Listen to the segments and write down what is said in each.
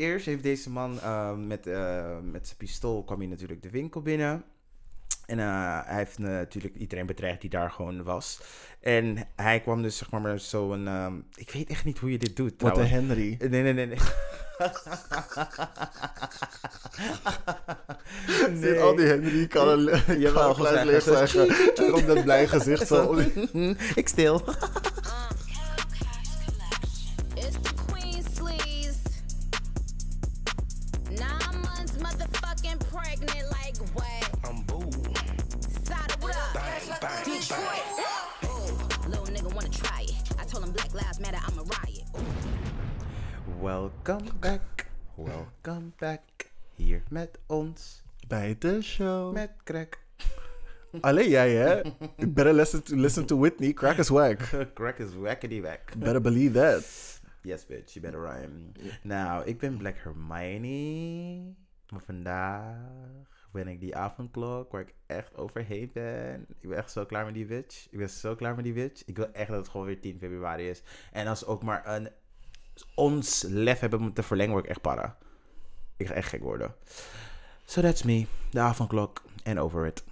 eerst heeft deze man eh, met, eh, met zijn pistool kwam hij natuurlijk de winkel binnen. En eh, hij heeft natuurlijk iedereen bedreigd die daar gewoon was. En hij kwam dus zeg maar met zo'n... ehm, ik weet echt niet hoe je dit doet Wat een. Henry. Nee, nee, nee, nee. Zit al die Henry kan een, Je kan glas leeg zeggen, zeggen. En op dat blij gezicht zo. ik stil. Welcome back. Welcome back. Hier met ons. Bij de show. Met crack. Alleen jij, hè? Better listen to, listen to Whitney. Crack is whack. crack is wackety wack. Better believe that. Yes, bitch. You better rhyme. Nou, ik ben Black Hermione. Maar vandaag ben ik die avondklok waar ik echt overheen ben. Ik ben echt zo klaar met die bitch. Ik ben zo klaar met die bitch. Ik wil echt dat het gewoon weer 10 februari is. En als ook maar een ons lef hebben moeten verlengen, word ik echt para. Ik ga echt gek worden. So that's me. De avondklok. En over it.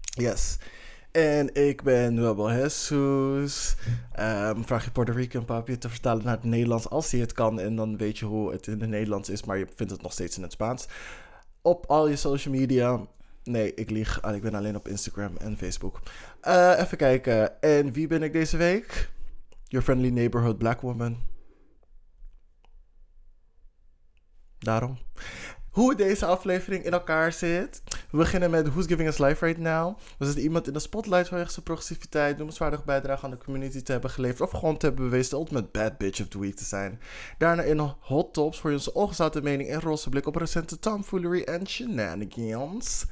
Yes. En ik ben Nuevo Jesus. Ehm, vraag je Puerto Rican papi te vertalen naar het Nederlands als hij het kan. En dan weet je hoe het in het Nederlands is, maar je vindt het nog steeds in het Spaans. Op al je social media. Nee, ik lieg. Ah, Ik ben alleen op Instagram en Facebook. Eh, even kijken. En wie ben ik deze week? Your friendly neighborhood black woman. Daarom. Hoe deze aflevering in elkaar zit. We beginnen met Who's Giving Us Life Right Now. Is er iemand in de spotlight vanwege zijn progressiviteit, noemenswaardige bijdrage aan de community te hebben geleverd. Of gewoon te hebben bewezen de ultimate bad bitch of the week te zijn. Daarna in Hot Tops voor je onze ongezouten mening en roze blik op recente tomfoolery en shenanigans.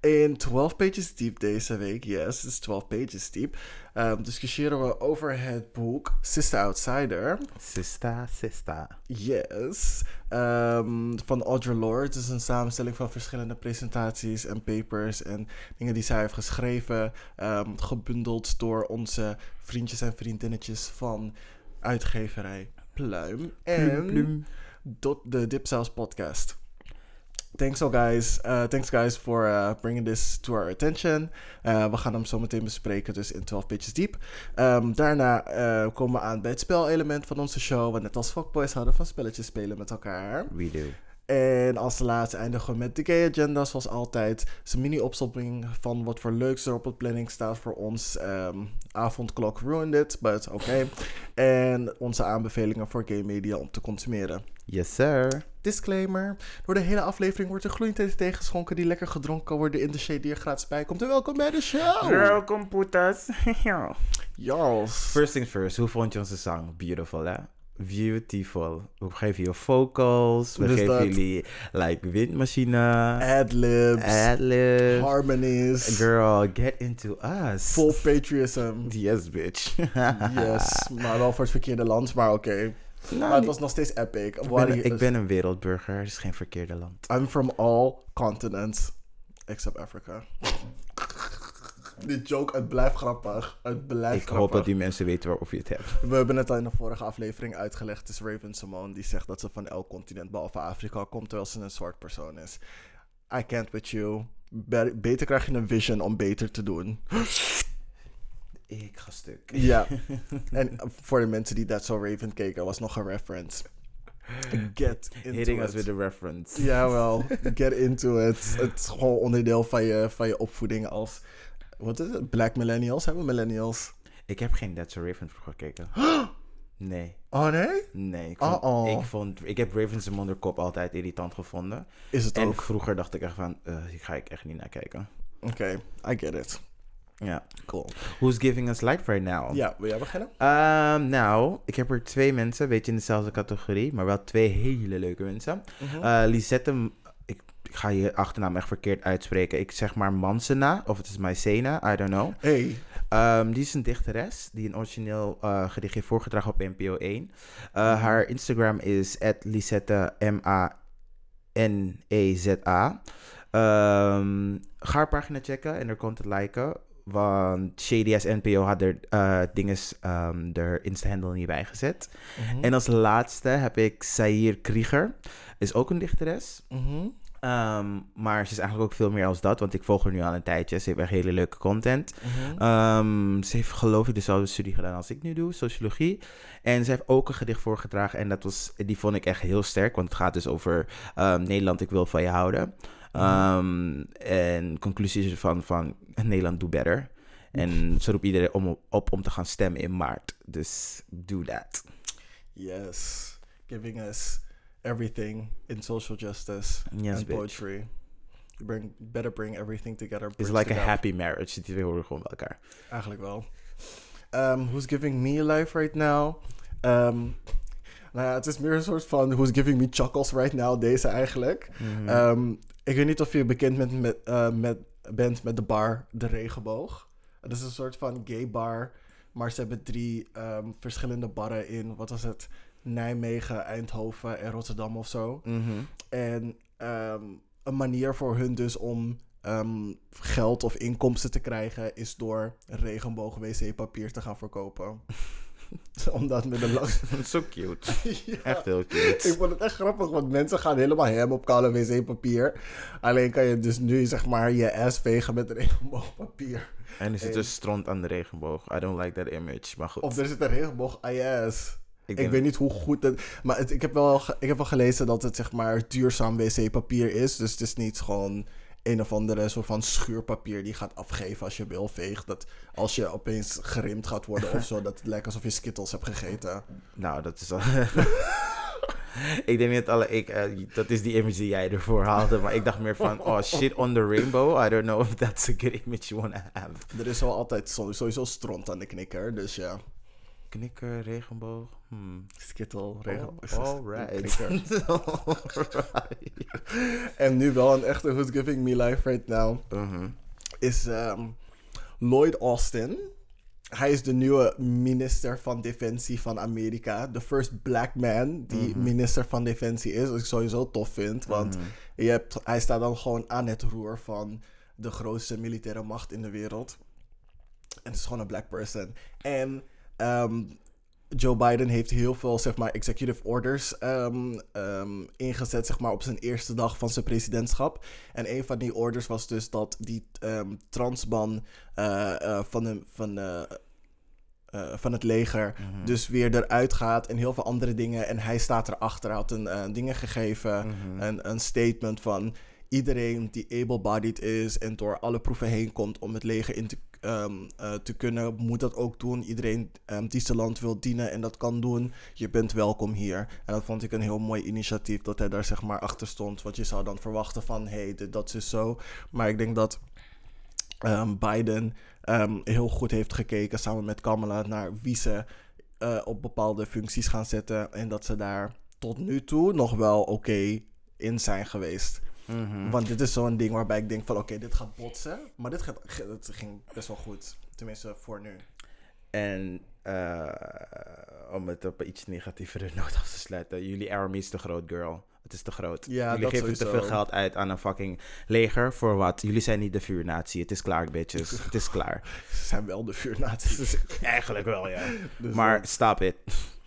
In 12 pages deep deze week, yes, het is 12 pages deep, ehm, discussiëren we over het boek Sister Outsider. Sista, sista. Yes. Ehm, van Audre Lorde. Het is een samenstelling van verschillende presentaties en papers en dingen die zij heeft geschreven. ehm, gebundeld door onze vriendjes en vriendinnetjes van uitgeverij Pluim. En plum. dot- de Dipsaus podcast. Thanks all guys. Uh, thanks guys for uh, bringing this to our attention. Uh, we gaan hem zo meteen bespreken, dus in 12 pages deep. Ehm, daarna komen we aan bij het spelelement van onze show. Want net als fuckboys houden van spelletjes spelen met elkaar. We do. En als laatste eindigen we met de gay agenda, zoals altijd. Het is een mini-opsomming van wat voor leuks er op het planning staat voor ons. Ehm, avondklok ruined it, but oké. en onze aanbevelingen voor gay media om te consumeren. Yes, sir. Disclaimer. Door de hele aflevering wordt er gloeiend thee tegengeschonken die lekker gedronken kan worden in de shade die er gratis bij komt. En welkom bij de show! Welkom, putas. ja. Yes. First things first, hoe vond je onze song? Beautiful, hè? Beautiful. We geven je vocals, we Dus geven jullie like windmachine, Adlibs. ad-libs. Harmonies. Girl, get into us. Full patriotism. Yes, bitch. Yes. Maar wel voor het verkeerde land, maar oké. Nou, maar het was nog steeds epic. ik, ben, he- ik ben een wereldburger, het is geen verkeerde land. I'm from all continents. Except Africa. Die joke, het blijft grappig. Het blijft Ik grappig. hoop dat die mensen weten waarover je het hebt. We hebben het al in de vorige aflevering uitgelegd. Het is Raven Simone die zegt dat ze van elk continent behalve Afrika komt, terwijl ze een zwart persoon is. I can't with you. Be- beter krijg je een vision om beter te doen. Ik ga stuk. Ja. en voor de mensen die dat zo Raven keken, was nog een reference. Get into Hitting it. us with a reference. Jawel, get into it. Het is gewoon onderdeel van je, van je opvoeding als... Wat is het? Black millennials? Hebben millennials? Ik heb geen That's a Raven vroeger gekeken. Nee. Oh nee? Nee, ik, vond, Uh-oh. ik, vond, ik heb Ravens en Kop altijd irritant gevonden. Is het En ook? vroeger dacht ik echt van, eh hier ga ik echt niet naar kijken. Oké, I get it. Ja. Cool. Who's giving us life right now? Ja, wil jij beginnen? Ehm, nou, ik heb er twee mensen, weet je, in dezelfde categorie, maar wel twee hele leuke mensen. Mhm. Eh, Lisette, ik, ga je achternaam echt verkeerd uitspreken. Ik zeg maar Mansena, of het is Maisena, I don't know. Hey. Ehm, die is een dichteres die een origineel eh, gedicht heeft voorgedragen op NPO 1. Eh, haar Instagram is Lisette M-A-N-E-Z-A. Ehm, ga haar pagina checken en er content liken. Want Shady NPO had er eh dinges, ehm er Insta-handle niet bij gezet. Mhm. En als laatste heb ik Sair Krieger. Is ook een dichteres. Mhm. Ehm, maar ze is eigenlijk ook veel meer als dat. Want ik volg haar nu al een tijdje. Ze heeft echt hele leuke content. Mhm. Ehm, ze heeft geloof ik dezelfde studie gedaan als ik nu doe, sociologie. En ze heeft ook een gedicht voorgedragen en dat was, die vond ik echt heel sterk, want het gaat dus over ehm, Nederland, ik wil van je houden. Ehm, en conclusie is van, van Nederland, do better. En ze roept iedereen om, op om te gaan stemmen in maart. Dus do that. Yes. Giving us everything in social justice Yes, and bitch. poetry. You bring, better bring everything together. It's like a happy marriage. Die twee horen gewoon bij elkaar. Eigenlijk wel. Um, who's giving me life right now? Um, nou ja, het is meer een soort van who's giving me chuckles right now, deze eigenlijk. Mhm. Um, ik weet niet of je bekend bent met, eh, met, bent met de bar De Regenboog. Het is een soort van gay bar, maar ze hebben drie ehm, verschillende barren in, wat was het, Nijmegen, Eindhoven en Rotterdam of zo. Mhm. En ehm, een manier voor hun dus om ehm, geld of inkomsten te krijgen is door regenboog wc-papier te gaan verkopen. Omdat met een lang... Zo cute. Ja. Echt heel cute. Ik vond het echt grappig, want mensen gaan helemaal hem op koude wc-papier. Alleen kan je dus nu zeg maar je ass vegen met regenboogpapier. En er zit En- een stront aan de regenboog. I don't like that image, maar goed. Of er zit een regenboog IS. Ik, weet niet hoe goed het... Maar het, ik, heb wel, ik heb wel gelezen dat het zeg maar duurzaam wc-papier is. Dus het is niet gewoon een of andere soort van schuurpapier die gaat afgeven als je wil veegt. Dat als je opeens gerimd gaat worden of zo, dat het lijkt alsof je skittles hebt gegeten. Nou, dat is al... ik denk niet alle... Ik, eh, dat is die image die jij ervoor haalde. Maar ik dacht meer van... Oh, shit on the rainbow. I don't know if that's a good image you want to have. Er is wel altijd so- sowieso stront aan de knikker, dus ja. Knikker, regenboog. Hmm. Skittle, regen... Oh, alright. En nu wel een echte Who's Giving Me Life Right Now. Mhm. is ehm, Lloyd Austin. Hij is de nieuwe minister van Defensie van Amerika. De first black man die minister van Defensie is. Wat ik sowieso tof vind. Want je hebt, hij staat dan gewoon aan het roer van de grootste militaire macht in de wereld. En het is gewoon een black person. En ehm, Joe Biden heeft heel veel, zeg maar, executive orders ehm, ehm, ingezet, zeg maar, op zijn eerste dag van zijn presidentschap. En een van die orders was dus dat die transban eh, eh, van, de, van, eh, van het leger dus weer eruit gaat en heel veel andere dingen. En hij staat erachter, hij had een dingen gegeven, een, een statement van iedereen die able-bodied is en door alle proeven heen komt om het leger in te, ehm, eh, te kunnen, moet dat ook doen. Iedereen ehm, die zijn land wil dienen en dat kan doen, je bent welkom hier. En dat vond ik een heel mooi initiatief dat hij daar zeg maar achter stond. Want je zou dan verwachten van, hé, hey, dat is zo. Maar ik denk dat ehm, Biden heel goed heeft gekeken samen met Kamala naar wie ze eh, op bepaalde functies gaan zetten. En dat ze daar tot nu toe nog wel oké in zijn geweest. Mhm. Want dit is zo'n ding waarbij ik denk van oké, dit gaat botsen. Maar dit gaat, het ging best wel goed. Tenminste, voor nu. En eh, om het op een iets negatievere noot af te sluiten. Jullie army is te groot, girl. Het is te groot. Ja, Jullie geven te veel geld uit aan een fucking leger. Voor wat? Jullie zijn niet de vuurnatie. Het is klaar, bitches. Het is klaar. Ze zijn wel de vuurnaties. Eigenlijk wel, ja. Dus, Maar eh, stop it.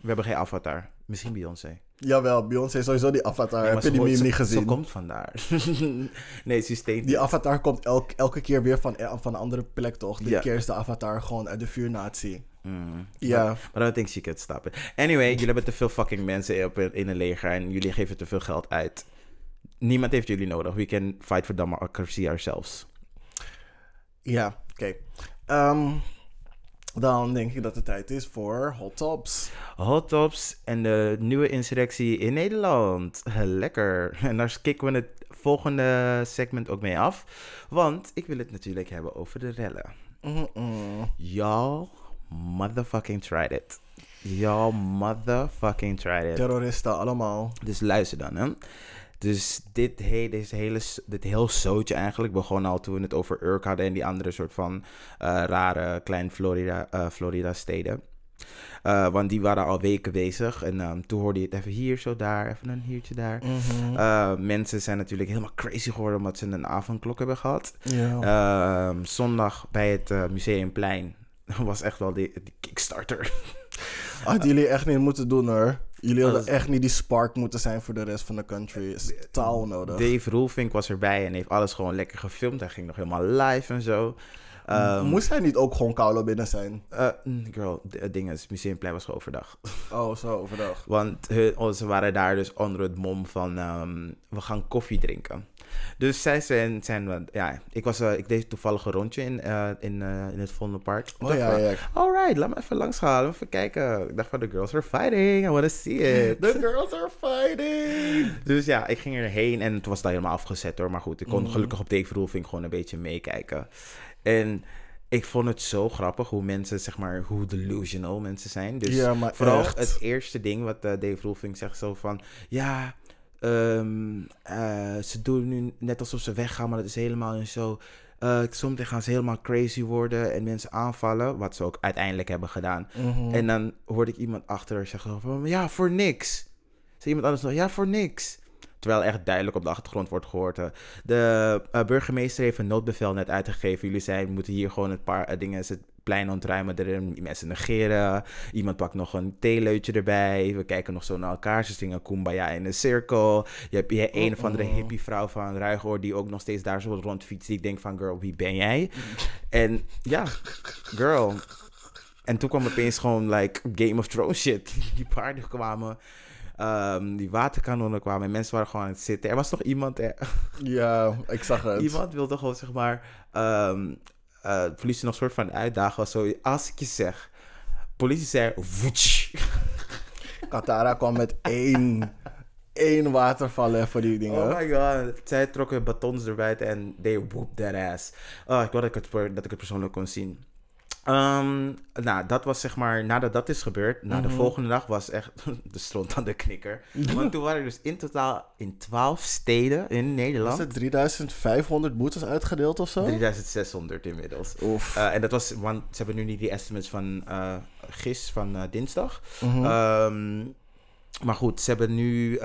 We hebben geen avatar. Misschien Beyoncé. Jawel, Beyoncé is sowieso die avatar. Nee, Heb je die meme niet gezien? Ze komt vandaar. nee, ze steekt Die avatar komt elk, elke keer weer van, eh, van een andere plek, toch? Dit Ja. keer is de avatar gewoon uit de vuurnatie. Mm. Ja. Maar, dat denk ik, she could stop it. Anyway, jullie hebben te veel fucking mensen op, in een leger en jullie geven te veel geld uit. Niemand heeft jullie nodig. We can fight for democracy ourselves. Ja, oké. Ehm, dan denk ik dat het tijd is voor Hot Tops. Hot Tops en de nieuwe insurrectie in Nederland. Lekker. En daar kicken we het volgende segment ook mee af. Want ik wil het natuurlijk hebben over de rellen. Y'all motherfucking tried it. Y'all motherfucking tried it. Terroristen allemaal. Dus luister dan, hè. Dus dit, he, deze hele, dit heel zootje eigenlijk begon al toen we het over Urk hadden en die andere soort van eh, rare klein Florida, eh, Florida steden. Eh, want die waren al weken bezig. En ehm, toen hoorde je het even hier, zo daar, even een hiertje daar. Mhm. Mensen zijn natuurlijk helemaal crazy geworden omdat ze een avondklok hebben gehad. ja. Ehm, zondag bij het Museumplein was echt wel die, die Kickstarter. Hadden jullie echt niet moeten doen hoor. Jullie hadden echt niet die spark moeten zijn voor de rest van de country. Is totaal nodig. Dave Roelvink was erbij en heeft alles gewoon lekker gefilmd. Hij ging nog helemaal live en zo. Ehm, Moest hij niet ook gewoon koude binnen zijn? eh, mm, girl, d- het ding is, het Museumplein was gewoon overdag. Oh, zo, overdag. Want hun, oh, ze waren daar dus onder het mom van ehm, we gaan koffie drinken. Dus zij zijn, zijn wat- ja, ik, was, eh, ik deed toevallig een rondje in, eh, in, eh, in het Vondelpark. Oh dacht ja, van, ja. Alright, laat me even langs gaan, even kijken. Ik dacht van, the girls are fighting, I wanna see it. The girls are fighting! Dus ja, ik ging erheen en het was daar helemaal afgezet hoor. Maar goed, ik kon Mhm. gelukkig op Dave Roelvink gewoon een beetje meekijken. En ik vond het zo grappig hoe mensen, zeg maar, hoe delusional mensen zijn. Dus Ja, vooral echt. het eerste ding wat eh, Dave Roelvink zegt zo van... Ja, ehm, eh, ze doen nu net alsof ze weggaan, maar dat is helemaal niet zo. Eh zometeen gaan ze helemaal crazy worden en mensen aanvallen. Wat ze ook uiteindelijk hebben gedaan. Mhm. En dan hoorde ik iemand achter zeggen van... Ja, voor niks. Zei iemand anders nog, ja, voor niks. Terwijl echt duidelijk op de achtergrond wordt gehoord. eh, De burgemeester heeft een noodbevel net uitgegeven. Jullie zijn, moeten hier gewoon een paar dingen... Plein ontruimen, er mensen negeren. Iemand pakt nog een theeleutje erbij. We kijken nog zo naar elkaar. Ze zingen Kumbaya in een cirkel. Je hebt je een of andere Uh-oh. hippie vrouw van Ruigoor... die ook nog steeds daar zo rondfietst. Die ik denk van, girl, wie ben jij? En ja, girl... En toen kwam opeens gewoon like Game of Thrones shit. Die paarden kwamen, ehm, die waterkanonnen kwamen en mensen waren gewoon aan het zitten. Er was nog iemand, er, Ja, ik zag het. iemand wilde gewoon zeg maar, ehm eh, de politie nog soort van uitdagen. Was zo, als ik je zeg, politie zei, woetsch. Katara kwam met één, één waterval voor die dingen. Oh my god. Zij trokken batons erbij en they whooped that ass. Oh, ik wou dat ik het, dat ik het persoonlijk kon zien. Ehm, nou, dat was zeg maar, nadat dat is gebeurd, na de Mhm. volgende dag was echt de stront aan de knikker. Want toen waren er dus in totaal in 12 steden in Is Nederland. het 3500 boetes uitgedeeld of zo? 3600 inmiddels. Oef. Eh, en dat was, want ze hebben nu niet die estimates van eh gis, van eh, dinsdag. Mhm. Ehm, maar goed, ze hebben nu.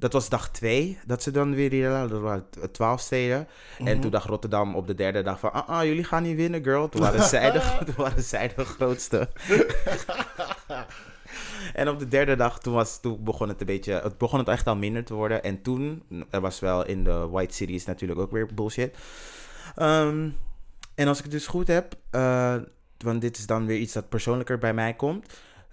Eh, dat was dag twee dat ze dan weer die. Dat waren twaalf steden. En Mhm. toen dacht Rotterdam op de derde dag van. Ah, ah, jullie gaan niet winnen, girl. Toen waren zij de, toen waren zij de grootste. en op de derde dag, toen, was, toen begon het een beetje. Het begon het echt al minder te worden. En toen, er was wel in de White Cities natuurlijk ook weer bullshit. Ehm, en als ik het dus goed heb, eh, want dit is dan weer iets dat persoonlijker bij mij komt.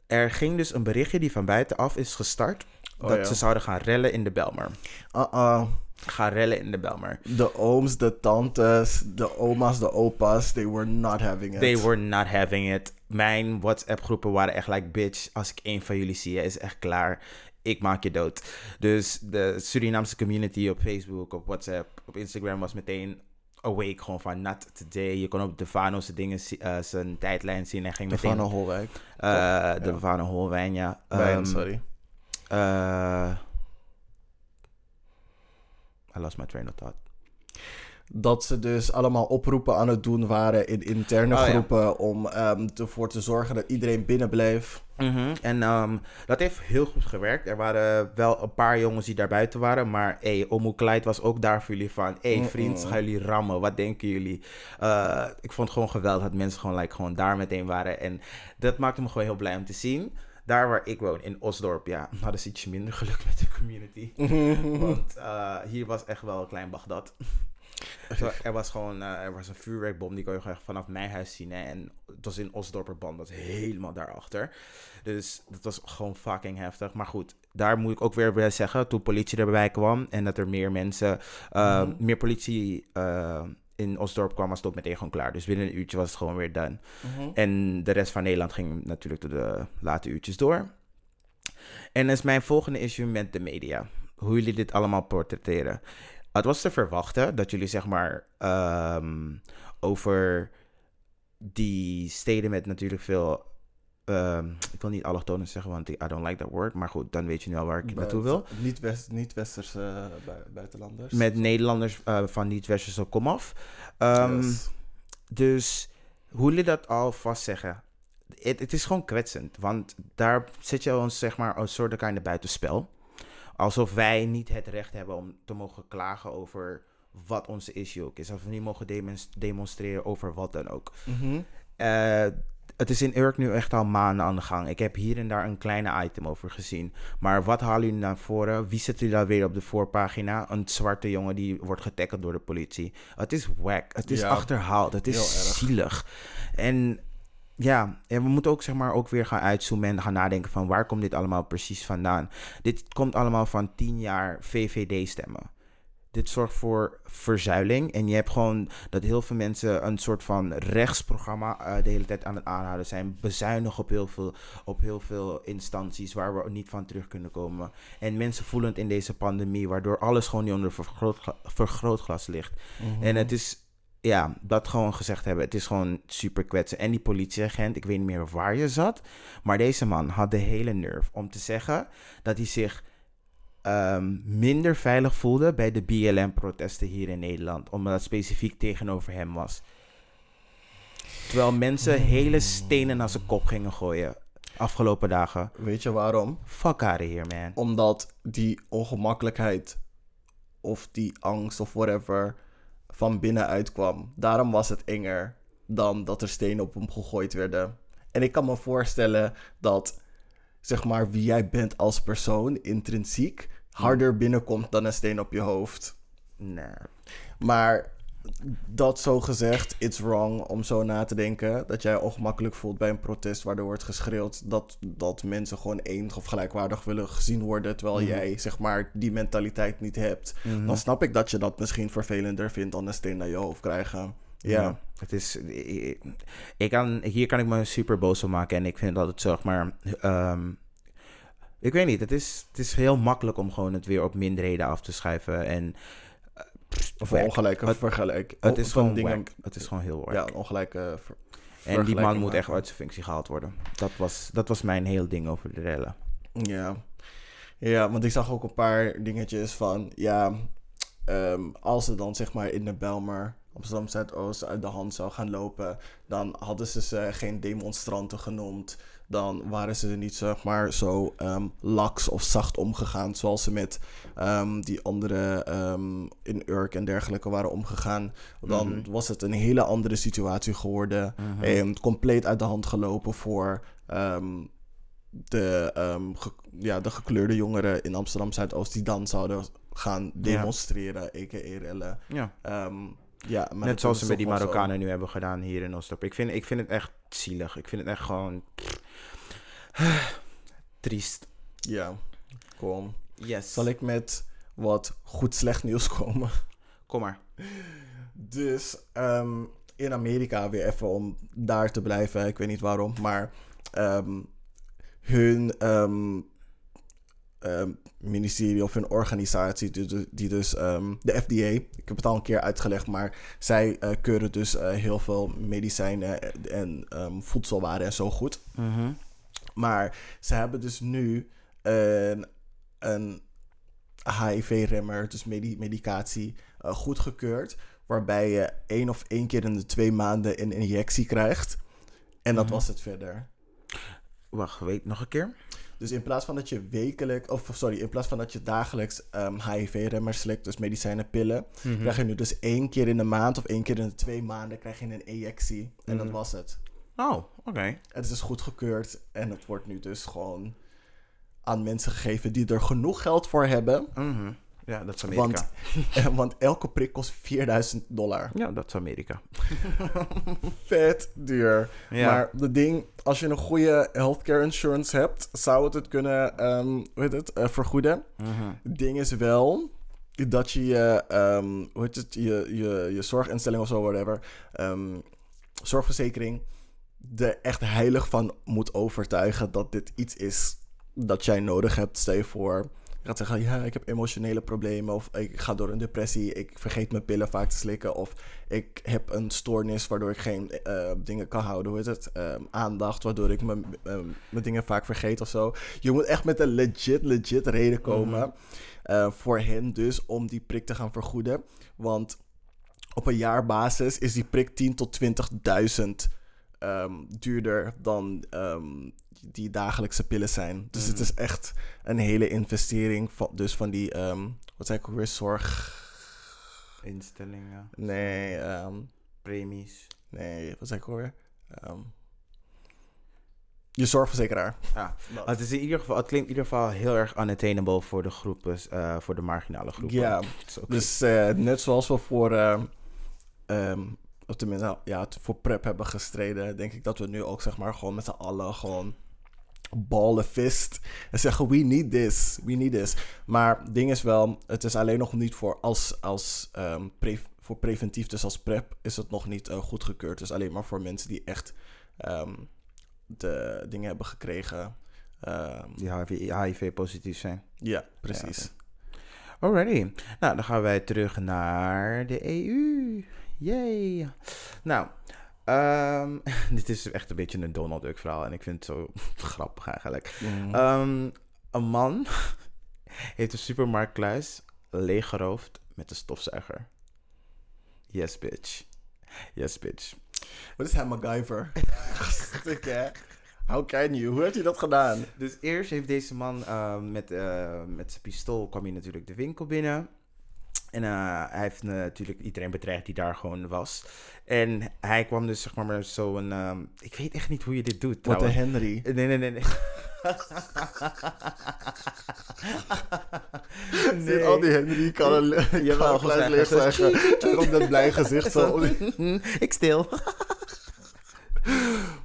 Er ging dus een berichtje die van buitenaf is gestart. Oh, dat ja. ze zouden gaan rellen in de Belmer. Uh-uh. Gaan rellen in de Belmer. De ooms, de tantes, de oma's, de opa's, they were not having it. They were not having it. Mijn WhatsApp groepen waren echt like, bitch, als ik één van jullie zie, is echt klaar. Ik maak je dood. Dus de Surinaamse community op Facebook, op WhatsApp, op Instagram was meteen awake. Gewoon van not today. Je kon op Devano zijn dingen, eh, zijn tijdlijn zien en ging De meteen... Van Holwijk. eh, de Ja. Devano Holwijn, ja. Wijn, Ehm, sorry. Eh, I lost my train of thought. Dat ze dus allemaal oproepen aan het doen waren in interne Oh, ja. groepen om ehm, ervoor te zorgen dat iedereen binnen bleef. Mhm, En ehm, dat heeft heel goed gewerkt. Er waren wel een paar jongens die daar buiten waren. Maar hey, Omo Clyde was ook daar voor jullie van... hey, vriend, gaan jullie rammen? Wat denken jullie? Eh, ik vond het gewoon geweldig dat mensen gewoon, like, gewoon daar meteen waren. En dat maakte me gewoon heel blij om te zien. Daar waar ik woon, in Osdorp, ja, hadden ze ietsje minder geluk met de community. Want eh, hier was echt wel een klein Bagdad. Zo, er was gewoon eh, er was een vuurwerkbom, die kon je gewoon vanaf mijn huis zien. Hè? En het was in Osdorperband, dat helemaal daarachter. Dus dat was gewoon fucking heftig. Maar goed, daar moet ik ook weer bij zeggen, toen politie erbij kwam en dat er meer mensen, eh, Mhm. meer politie in Osdorp kwam, was het ook meteen gewoon klaar. Dus binnen een uurtje was het gewoon weer done. Mhm. En de rest van Nederland ging natuurlijk tot de late uurtjes door. En is mijn volgende issue met de media. Hoe jullie dit allemaal portretteren. Het was te verwachten dat jullie zeg maar ehm, over die steden met natuurlijk veel... ehm, ik wil niet allochtonen zeggen, want I don't like that word. Maar goed, dan weet je nu al waar ik naartoe wil. Niet, west, niet westerse eh, bui- buitenlanders. Met Nederlanders eh, van niet-westerse komaf. Yes. Dus hoe jullie dat alvast zeggen. het, is gewoon kwetsend. Want daar zet je ons, zeg maar, een soort kind buitenspel. Alsof wij niet het recht hebben om te mogen klagen over wat onze issue ook is. Of we niet mogen demons- demonstreren over wat dan ook. Eh, het is in Urk nu echt al maanden aan de gang. Ik heb hier en daar een kleine item over gezien. Maar wat halen jullie naar voren? Wie zet jullie daar weer op de voorpagina? Een zwarte jongen die wordt getackeld door de politie. Het is wack. Het is Ja. achterhaald. Het is zielig. En ja, en we moeten ook zeg maar ook weer gaan uitzoomen en gaan nadenken van waar komt dit allemaal precies vandaan? Dit komt allemaal van 10 jaar VVD stemmen. Dit zorgt voor verzuiling. En je hebt gewoon dat heel veel mensen een soort van rechtsprogramma eh, de hele tijd aan het aanhouden zijn. Bezuinigen op heel, veel, op heel veel instanties waar we niet van terug kunnen komen. En mensen voelen het in deze pandemie, waardoor alles gewoon niet onder vergrootgla- vergrootglas ligt. En het is, ja, dat gewoon gezegd hebben, het is gewoon super kwetsen. En die politieagent, ik weet niet meer waar je zat, maar deze man had de hele nerve om te zeggen dat hij zich ehm, minder veilig voelde bij de BLM-protesten hier in Nederland, omdat het specifiek tegenover hem was. Terwijl mensen hele stenen naar zijn kop gingen gooien afgelopen dagen. Weet je waarom? Fuck out of here, man. Omdat die ongemakkelijkheid of die angst of whatever van binnenuit kwam. Daarom was het enger dan dat er stenen op hem gegooid werden. En ik kan me voorstellen dat, zeg maar, wie jij bent als persoon, intrinsiek, harder binnenkomt dan een steen op je hoofd. Nee. Maar dat zo gezegd, it's wrong om zo na te denken. Dat jij ongemakkelijk voelt bij een protest waardoor wordt geschreeuwd dat, dat mensen gewoon enig of gelijkwaardig willen gezien worden. Terwijl jij zeg maar die mentaliteit niet hebt. Dan snap ik dat je dat misschien vervelender vindt dan een steen naar je hoofd krijgen. Ja. Het is, ik, ik kan, hier kan ik me super boos op maken. En ik vind dat het zeg maar. ehm, ik weet niet, het is, het is heel makkelijk om gewoon het weer op minderheden af te schuiven. En Of een ongelijke Het- vergelijk. het of is gewoon dingen. Het is gewoon heel wack. Ja, ongelijke ver- en die man moet echt uit zijn functie gehaald worden. Dat was, dat was mijn heel ding over de rellen. Ja. Ja, want ik zag ook een paar dingetjes van, ja, ehm, als ze dan zeg maar in de Belmer, Amsterdam Zuidoost, uit de hand zou gaan lopen, dan hadden ze ze geen demonstranten genoemd. Dan waren ze niet zeg maar zo ehm, laks of zacht omgegaan zoals ze met ehm, die andere ehm, in Urk en dergelijke waren omgegaan. Dan was het een hele andere situatie geworden. En compleet uit de hand gelopen voor de, ge- ja, de gekleurde jongeren in Amsterdam Zuidoost die dan zouden gaan demonstreren, a.k.a. rellen. Ja. Ja, maar Net zoals ze met die zo. Marokkanen nu hebben gedaan hier in Oostdorp. Ik vind, ik vind het echt zielig. Ik vind het echt gewoon... triest. Ja, kom. Yes. Zal ik met wat goed slecht nieuws komen? Kom maar. Dus ehm, in Amerika weer even om daar te blijven. Ik weet niet waarom, maar ehm, hun ehm, ministerie of hun organisatie, die, dus de FDA, ik heb het al een keer uitgelegd, maar zij eh, keuren dus eh, heel veel medicijnen en voedselwaren en zo goed. Mhm. Maar ze hebben dus nu een, een HIV-remmer, dus medi- medicatie, eh, goedgekeurd. Waarbij je één of één keer in de twee maanden een injectie krijgt. En dat was het verder. Wacht, weet nog een keer? Dus in plaats van dat je wekelijk, of sorry, in plaats van dat je dagelijks ehm, HIV-remmers slikt, dus medicijnen, pillen, krijg je nu dus één keer in de maand of één keer in de twee maanden krijg je een injectie. En dat was het. Oh, oké. Het is dus goedgekeurd en het wordt nu dus gewoon aan mensen gegeven die er genoeg geld voor hebben. Mhm. Ja, dat is Amerika. Want, want elke prik kost 4000 dollar. Ja, dat is Amerika. Vet duur. Ja. Maar de ding, als je een goede healthcare insurance hebt, zou het het kunnen ehm, hoe heet het, eh, vergoeden. Mhm. Het ding is wel dat je je, ehm, hoe heet het, je, je, je zorginstelling of zo, whatever, ehm, zorgverzekering, er echt heilig van moet overtuigen dat dit iets is dat jij nodig hebt. Stel je voor, je gaat zeggen, ja, ik heb emotionele problemen, of ik ga door een depressie, ik vergeet mijn pillen vaak te slikken, of ik heb een stoornis waardoor ik geen eh, dingen kan houden, hoe heet het, Ehm, aandacht, waardoor ik mijn, ehm, mijn dingen vaak vergeet of zo. Je moet echt met een legit, legit reden komen eh, voor hen dus om die prik te gaan vergoeden. Want op een jaarbasis is die prik 10 tot 20.000 ehm, duurder dan ehm, die dagelijkse pillen zijn. Dus het is echt een hele investering van, dus van die, ehm, wat zei ik ook weer, zorg... Instellingen, Nee, premies. nee, wat zei ik ook weer? Je zorgverzekeraar. Ja. Het, is in ieder geval, het klinkt in ieder geval heel erg unattainable voor de groepen, eh, voor de marginale groepen. Ja, dus eh, net zoals we voor, of tenminste, ja, het voor prep hebben gestreden, denk ik dat we nu ook zeg maar gewoon met z'n allen gewoon ballen fist en zeggen we need this, we need this. Maar het ding is wel, het is alleen nog niet voor als, als ehm, pre- voor preventief, dus als prep is het nog niet eh, goedgekeurd. Dus alleen maar voor mensen die echt ehm, de dingen hebben gekregen. Ehm, Die HIV-positief zijn. ja, precies. Alrighty. Nou, dan gaan wij terug naar de EU. Yay. Nou, ehm, dit is echt een beetje een Donald Duck verhaal en ik vind het zo grappig eigenlijk. Ehm, een man heeft een supermarktkluis leeggeroofd met een stofzuiger. Yes, bitch. Yes, bitch. Wat is hij, MacGyver? Stuk, hè? How can you? Hoe heeft hij dat gedaan? Dus eerst heeft deze man ehm, met, eh, met zijn pistool kwam hij natuurlijk de winkel binnen. En eh, hij heeft natuurlijk iedereen bedreigd die daar gewoon was. En hij kwam dus zeg maar met zo'n... ehm, ik weet echt niet hoe je dit doet Wat een. Henry. Nee, nee, nee, nee. Zit al die Henry kan een gelijk leeg zeggen. zeggen. En op dat blij gezicht zo. ik stil.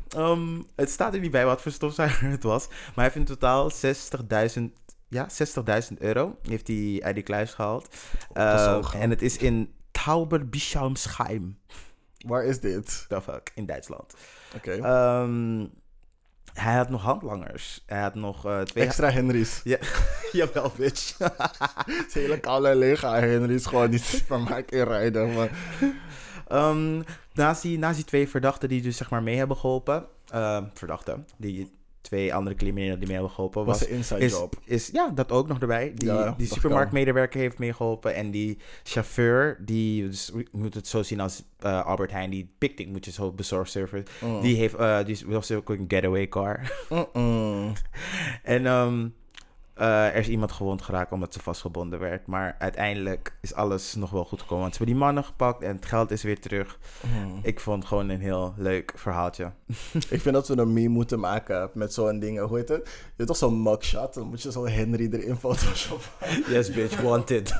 Ehm, het staat er niet bij wat voor stofzuiger het was. Maar hij heeft in totaal 60.000 ja, 60.000 euro heeft hij uit die kluis gehaald. Ehm, Gezogen. en het is in Tauberbischalmsheim. Waar is dit? The fuck, in Duitsland. Oké. Ehm, hij had nog handlangers. Hij had nog eh, twee... Extra Henry's. Ja, jawel, bitch. Het hele koude lega Henry's gewoon die supermarkt inrijden. Maar... Ehm, naast, die, naast die twee verdachten die dus zeg maar mee hebben geholpen. ehm, verdachten. Die twee andere criminelen die mee hebben geholpen. Was Was, een inside is, job. is, ja, dat ook nog erbij. Die, Ja, die supermarktmedewerker heeft meegeholpen. En die chauffeur, die, dus, moet het zo zien als eh, Albert Heijn, die picknick moet je zo bezorgservice. Mm. Die heeft, eh, die was ook een getaway car. En ehm, eh, er is iemand gewond geraakt omdat ze vastgebonden werd. Maar uiteindelijk is alles nog wel goed gekomen. Want ze hebben die mannen gepakt en het geld is weer terug. Mm. Ik vond gewoon een heel leuk verhaaltje. Ik vind dat we een meme moeten maken met zo'n dingen. Hoe heet het? Je hebt toch zo'n mugshot? Dan moet je zo Henry erin photoshoppen. Yes, bitch, wanted.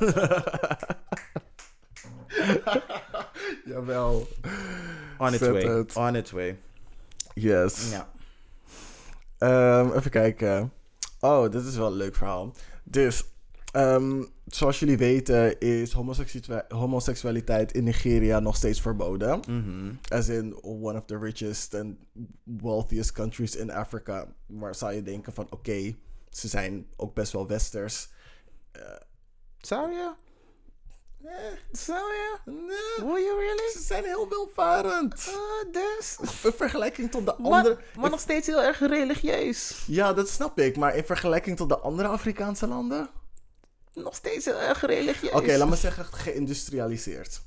Jawel. On its Zet way. het. On its way. Yes. Ja. Ehm, even kijken. Oh, dit is wel een leuk verhaal. Dus, ehm, zoals jullie weten is homoseksualiteit, homoseksualiteit in Nigeria nog steeds verboden. Mhm. As in one of the richest and wealthiest countries in Africa. Waar zou je denken van, oké, ze zijn ook best wel westers. Zou je? Zou je? nee, Will you really? ze zijn heel welvarend. Uh, dus. In vergelijking tot de Maar, andere... maar nog steeds heel erg religieus. Ja, dat snap ik. Maar in vergelijking tot de andere Afrikaanse landen... Nog steeds heel erg religieus. Oké, laat me zeggen geïndustrialiseerd.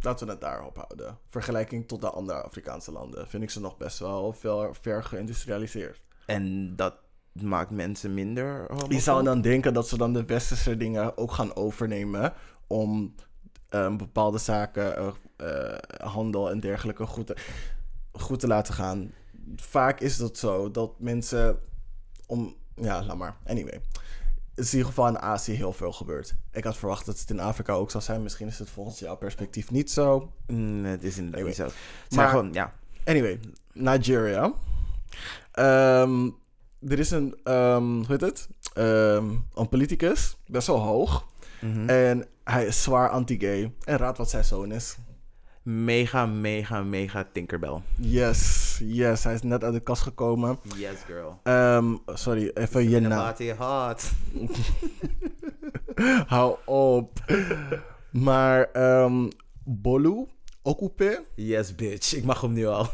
Laten we het daarop houden. Vergelijking tot de andere Afrikaanse landen vind ik ze nog best wel veel ver geïndustrialiseerd. En dat maakt mensen minder homofoob? Je zou dan denken dat ze dan de westerse dingen ook gaan overnemen om eh, bepaalde zaken, eh, eh, handel en dergelijke goed te, goed te laten gaan. Vaak is dat zo dat mensen om. Ja, laat maar. Anyway. Het is in ieder geval in Azië heel veel gebeurt. Ik had verwacht dat het in Afrika ook zou zijn. Misschien is het volgens jouw perspectief niet zo. Mm, het is inderdaad Anyway. niet zo. Het Maar- gewoon, ja. Anyway, Nigeria. Ehm, er is een, ehm, hoe heet het? Ehm, een politicus, best wel hoog. Mhm. En hij is zwaar anti-gay. En raad wat zijn zoon is. Mega, mega, mega Tinkerbell. Yes, yes. Hij is net uit de kast gekomen. Yes, girl. Ehm, sorry, even je naam. Hot. Hou op. maar Bolu, Okupe. Yes, bitch. Ik mag hem nu al.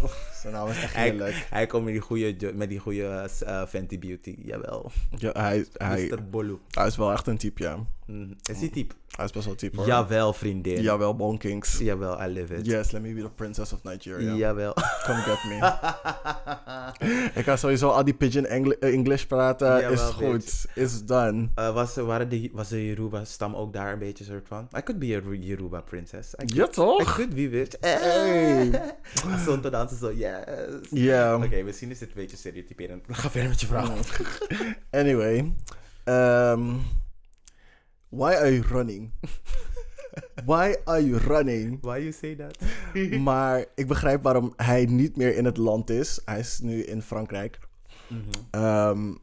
Zijn naam is echt Hij, heerlijk. hij komt met die goede, met die goede eh, Fenty Beauty. Jawel. Ja, hij, hij, Mr. Bolu. hij is wel echt een type, ja. Mhm. Is die type? Hij is best wel type hoor. Jawel, vriendin. Jawel, Bonkings. Jawel, I live it. Yes, let me be the princess of Nigeria. Jawel. Come get me. ik ga sowieso al die pidgin Engli- eh, English praten. Jawel, is bitch. goed. Is done. Eh, was, waren de, was de Yoruba-stam ook daar een beetje soort van? I could be a Yoruba princess. I Ja, toch? I could be, bitch. Hey. Stond te dansen zo, yes. Ja. Oké, misschien is dit een beetje stereotyperend. Ga verder met je vraag. Anyway. Um, why are you running? why are you running? Why you say that? maar ik begrijp waarom hij niet meer in het land is. Hij is nu in Frankrijk. Mhm. Ehm,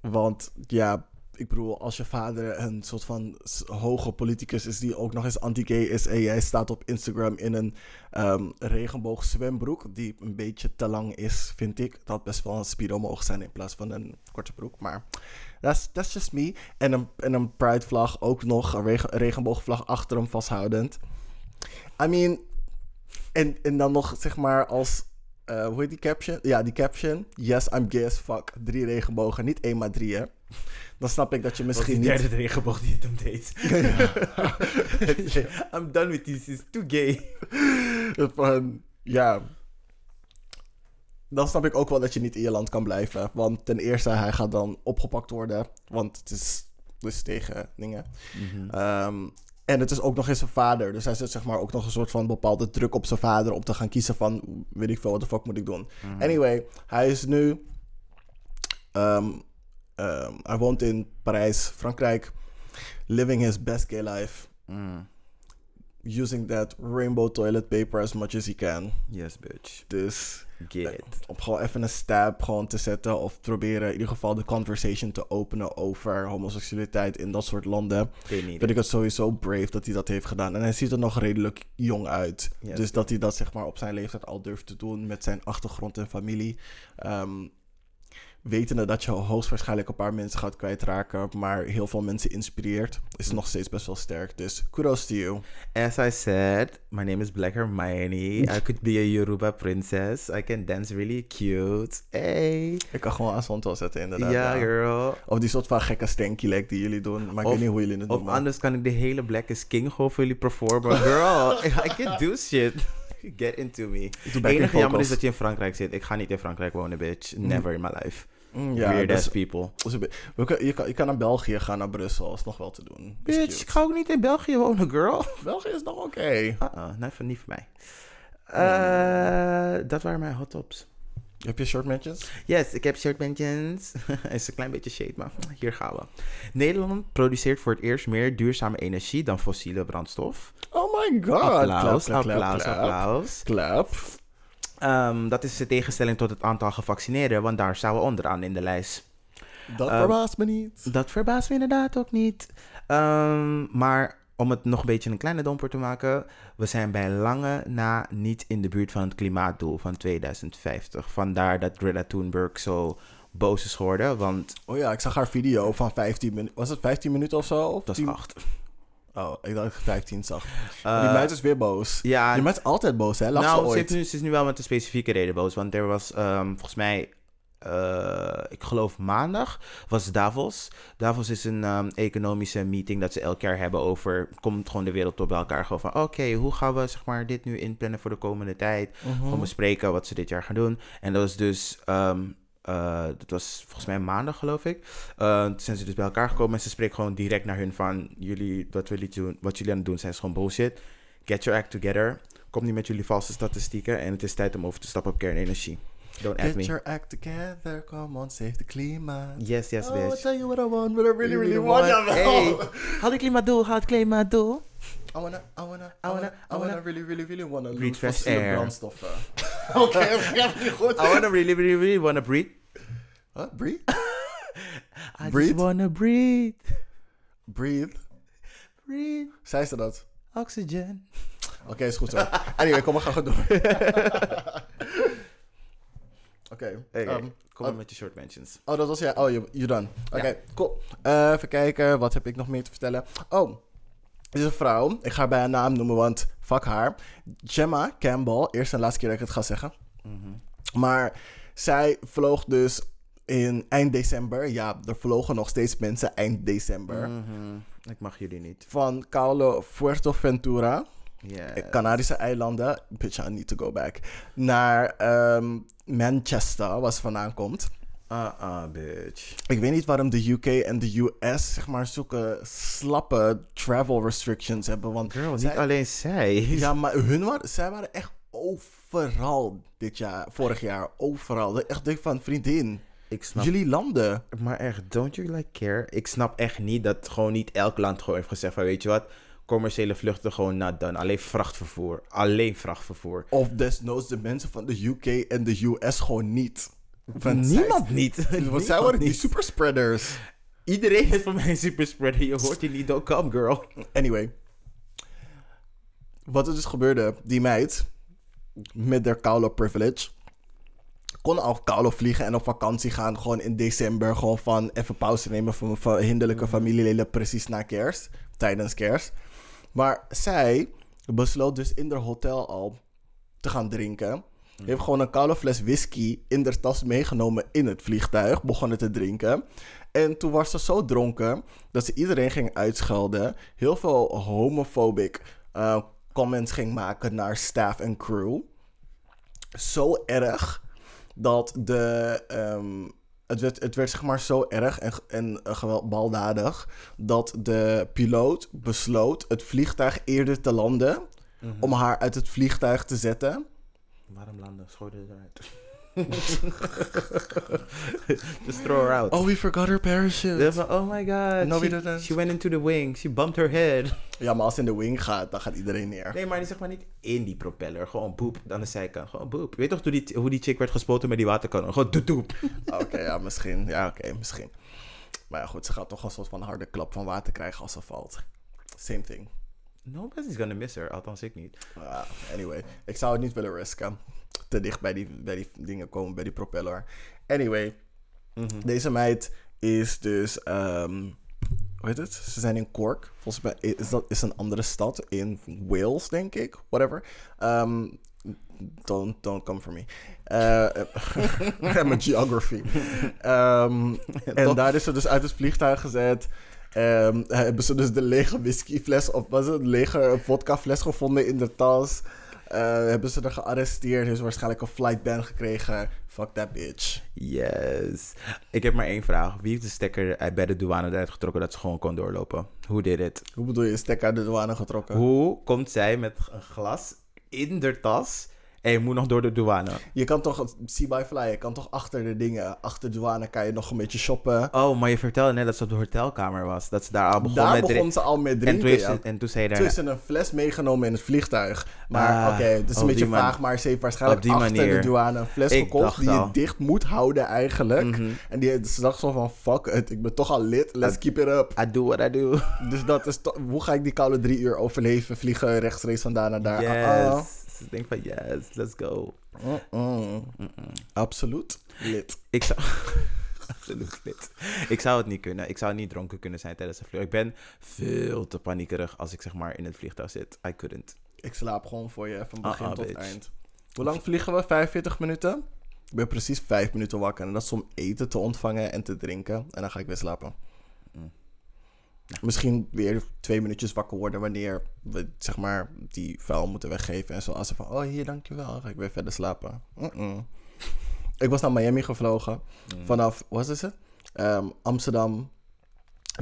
want ja, ik bedoel, als je vader een soort van hoge politicus is die ook nog eens anti-gay is en jij staat op Instagram in een ehm regenboog zwembroek die een beetje te lang is, vind ik. Dat best wel een speedo mogen zijn in plaats van een korte broek, maar that's, that's just me. En een, en een pride vlag ook nog, een regen, regenboogvlag achter hem vasthoudend. I mean, en, en dan nog zeg maar als, eh, hoe heet die caption? Ja, die caption. Yes, I'm gay as fuck. Drie regenbogen, niet één maar drie hè. Dan snap ik dat je Misschien misschien die niet... derde regenboog die het hem deed. I'm done with this, it's too gay. Van, ja. Dan snap ik ook wel dat je niet in je land kan blijven. Want ten eerste, hij gaat dan opgepakt worden. Want het is dus tegen dingen. Ehm, en het is ook nog eens zijn vader. Dus hij zet zeg maar ook nog een soort van bepaalde druk op zijn vader om te gaan kiezen van weet ik veel, wat de fuck moet ik doen. Anyway, hij is nu. ehm, ehm, hij woont in Parijs, Frankrijk. Living his best gay life. Mm. Using that rainbow toilet paper as much as he can. Yes, bitch. Dus Get. om gewoon even een stab gewoon te zetten. Of proberen in ieder geval de conversation te openen over homoseksualiteit in dat soort landen. Vind ik het sowieso brave dat hij dat heeft gedaan. En hij ziet er nog redelijk jong uit. Yes. dus dat hij dat zeg maar op zijn leeftijd al durft te doen met zijn achtergrond en familie. Ehm, wetende dat je hoogstwaarschijnlijk een paar mensen gaat kwijtraken, maar heel veel mensen inspireert, is nog steeds best wel sterk. Dus kudos to you. As I said, my name is Black Hermione. I could be a Yoruba princess. I can dance really cute. Hey. Ik kan gewoon Aswan wel zetten inderdaad. Ja, girl. Of die soort van gekke stanky leg die jullie doen. Maar ik Of- weet niet hoe jullie het doen. Of maar- anders kan ik de hele Black is King gewoon voor jullie performen. Girl, I can do shit. Get into me. Het enige jammer is dat je in Frankrijk zit. Ik ga niet in Frankrijk wonen, bitch. Never in my life. Mm, ja, Weird dus- ass people. dus we kan- je, kan, je kan naar België gaan, naar Brussel. is nog wel te doen. Is Bitch, cute. ik ga ook niet in België wonen, girl. België is nog oké. Uh-uh, nee, voor- niet voor mij. Eh, dat waren mijn hot tops. Heb je short mentions? Yes, ik heb shirt mentions. is een klein beetje shade, maar hier gaan we. Nederland produceert voor het eerst meer duurzame energie dan fossiele brandstof. Oh my god. applaus, applaus, applaus. Clap. Ehm, dat is de tegenstelling tot het aantal gevaccineerden, want daar staan we onderaan in de lijst. Dat Ehm, verbaast me niet. Dat verbaast me inderdaad ook niet. Ehm, maar om het nog een beetje een kleine domper te maken, we zijn bij lange na niet in de buurt van het klimaatdoel van 2050. Vandaar dat Greta Thunberg zo boos is geworden, want Oh ja, ik zag haar video van 15 minuten. Was het 15 minuten of zo? Of dat 10? is acht. Oh, ik dacht dat ik 15 zag. Eh, die meid is weer boos. ja, Die meid is altijd boos, hè? Lacht nou, ze, ooit. nu, ze is nu wel met een specifieke reden boos. Want er was ehm, volgens mij, eh, ik geloof maandag, was Davos. Davos is een ehm, economische meeting dat ze elk jaar hebben over, komt gewoon de wereld op bij elkaar. Gewoon van, oké, hoe gaan we zeg maar dit nu inplannen voor de komende tijd? Mhm. Gewoon bespreken wat ze dit jaar gaan doen. En dat was dus, ehm, eh, dat was volgens mij maandag geloof ik. Eh, toen zijn ze dus bij elkaar gekomen en ze spreken gewoon direct naar hun van, jullie, wat, jullie doen, wat jullie aan het doen zijn is gewoon bullshit. Get your act together. Kom niet met jullie valse statistieken. En het is tijd om over te stappen op kernenergie. Don't add Get your act together, come on, save the klimaat. Yes, yes, Oh, I'll bitch. tell you what I want, what I really, really You want. want-. Hey, haal het klimaatdoel, haal het klimaatdoel. I wanna, I wanna, I I wanna- I wanna really, really, really wanna Breathe fresh air. brandstoffen. Oké, dat gaat niet goed. I wanna really, really, really wanna breathe. Huh? Breathe? I Breathe? just wanna breathe. Breathe. Breathe. Zei ze dat? Oxygen. Oké, is goed zo. Anyway, kom, we gaan door. Oké. Ehm, kom maar met je short mentions. oh, dat was jij. Oh, you, you done. Oké, Ja. cool. Eh, even kijken, wat heb ik nog meer te vertellen? Oh, dit is een vrouw. Ik ga haar bij haar naam noemen, want fuck haar. Gemma Campbell. Eerste en laatste keer dat ik het ga zeggen. Mhm. Maar zij vloog dus in eind december. Ja, er vlogen nog steeds mensen eind december. Mhm. Ik mag jullie niet. Van Caulo Fuerteventura, Ja. eh, Canarische eilanden. Bitch, I need to go back. Naar ehm, Manchester, waar ze vandaan komt. Ah, ah, bitch. Ik weet niet waarom de UK en de US, zeg maar, zulke slappe travel restrictions hebben. Want Girl, niet alleen zij. Ja, maar hun waren, zij waren echt overal dit jaar, vorig jaar. Overal. Ik Echt denk van, vriendin, Ik snap jullie landen. Maar echt, don't you like care? Ik snap echt niet dat gewoon niet elk land gewoon heeft gezegd van, weet je wat, commerciële vluchten gewoon not done. Alleen vrachtvervoer. Alleen vrachtvervoer. Of desnoods de mensen van de UK en de US gewoon niet. Want Niemand niet. Zij, want Niemand zij waren die niet. superspreaders. Iedereen is voor mij een superspreader. Je hoort die niet, don't come girl. Anyway. Wat er dus gebeurde, die meid met haar Kaulo privilege kon al Kaulo vliegen en op vakantie gaan. Gewoon in december. Gewoon van even pauze nemen van mijn hinderlijke familieleden precies na kerst. Tijdens kerst. Maar zij besloot dus in haar hotel al te gaan drinken. Heeft gewoon een koude fles whisky in haar tas meegenomen in het vliegtuig. Begonnen te drinken. En toen was ze zo dronken dat ze iedereen ging uitschelden. Heel veel homophobic eh, comments ging maken naar staff en crew. Zo erg dat de. ehm, het, werd, het werd zeg maar zo erg en, en uh, geweld- baldadig dat de piloot besloot het vliegtuig eerder te landen om haar uit het vliegtuig te zetten. Waarom landen? Schoot eruit. Just throw her out. Oh, we forgot her parachute. Van, oh my god. No, we she, didn't. she went into the wing. She bumped her head. Ja, maar als het in de wing gaat, dan gaat iedereen neer. Nee, maar die zeg maar niet in die propeller. Gewoon boep aan de zijkant. Gewoon boep. Weet toch hoe die, hoe die chick werd gespoten met die waterkanon? Gewoon doep doep. Oké, ja, misschien. Ja, oké, misschien. Maar ja, goed, ze gaat toch een soort van harde klap van water krijgen als ze valt. Same thing. Nobody's gonna miss her. Althans, ik niet. Anyway, ik zou het niet willen risken. Te dicht bij die, bij die dingen komen, bij die propeller. Anyway, deze meid is dus, ehm hoe heet het? Ze zijn in Cork. Volgens mij is dat is een andere stad in Wales, denk ik. Whatever. Ehm, don't, don't come for me. Uh, mijn geography. Ehm, en daar is ze dus uit het vliegtuig gezet. Hebben ze dus de lege whiskyfles of was het een lege vodkafles gevonden in de tas. Eh, hebben ze er gearresteerd. Heeft ze waarschijnlijk een flight ban gekregen. Fuck that bitch. Yes. Ik heb maar één vraag. Wie heeft de stekker uit- bij de douane eruit getrokken dat ze gewoon kon doorlopen? Hoe did it? Hoe bedoel je, stek uit de douane getrokken? Hoe komt zij met een glas in de tas en je moet nog door de douane? Je kan toch, see by fly, je kan toch achter de dingen, achter de douane kan je nog een beetje shoppen. Oh, maar je vertelde net dat ze op de hotelkamer was. Dat ze daar al begon Daar met begon drinken. ze al met En drinken, toen, heeft ja. ze, en toen zei je Toen is daar... ze een fles meegenomen in het vliegtuig. Maar Ah, oké, het is een beetje vaag, maar ze heeft waarschijnlijk achter manier. de douane een fles Ik gekocht die je dicht moet houden eigenlijk. Mhm. En die, ze dacht zo van, fuck it, ik ben toch al lid, let's keep it up. I do what I do. Dus dat is hoe ga ik die koude drie uur overleven, vliegen rechtstreeks vandaan naar daar. Yes. Ah, Ze denkt van yes, let's go. Absoluut lid. Ik zou... Absoluut. Ik zou het niet kunnen. Ik zou niet dronken kunnen zijn tijdens de vlucht. Ik ben veel te paniekerig als ik zeg maar in het vliegtuig zit. I couldn't. Ik slaap gewoon voor je van begin Ah, ah, tot bitch. eind. Hoe lang vliegen we? 45 minuten? Ik ben precies 5 minuten wakker. En dat is om eten te ontvangen en te drinken. En dan ga ik weer slapen. Mm. Misschien weer twee minuutjes wakker worden wanneer we zeg maar die vuil moeten weggeven. En zo als ze van, oh hier, dankjewel. Dan ga ik weer verder slapen. Ik was naar Miami gevlogen. Mm. Vanaf, wat is het? Ehm, Amsterdam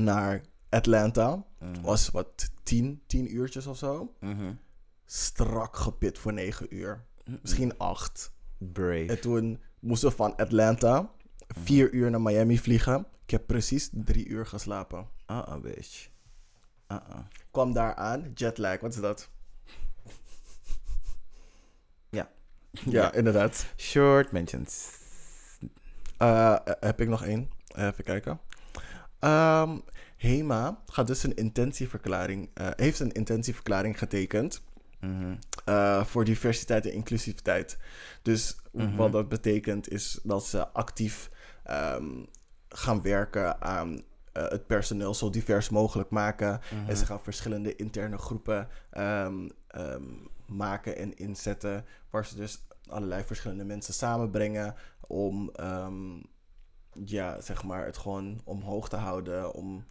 naar Atlanta. Mhm. Was wat, 10, 10 uurtjes of zo Mhm. strak gepit voor 9 uur. Misschien 8. Brave. En toen moesten we van Atlanta 4 uur naar Miami vliegen. Ik heb precies 3 uur geslapen. Uh-uh, bitch. Uh-uh. Kwam daar aan, jetlag, wat is dat? Ja. Ja, inderdaad. Short mentions. Eh, eh, heb ik nog één? Eh, even kijken. Ehm, Hema gaat dus een intentieverklaring, heeft een intentieverklaring getekend. Mhm. voor diversiteit en inclusiviteit. Dus Mhm. wat dat betekent is dat ze actief ehm, gaan werken aan eh, het personeel zo divers mogelijk maken. En ze gaan verschillende interne groepen ehm, ehm, maken en inzetten. Waar ze dus allerlei verschillende mensen samenbrengen om ehm, ja, zeg maar, het gewoon omhoog te houden. Om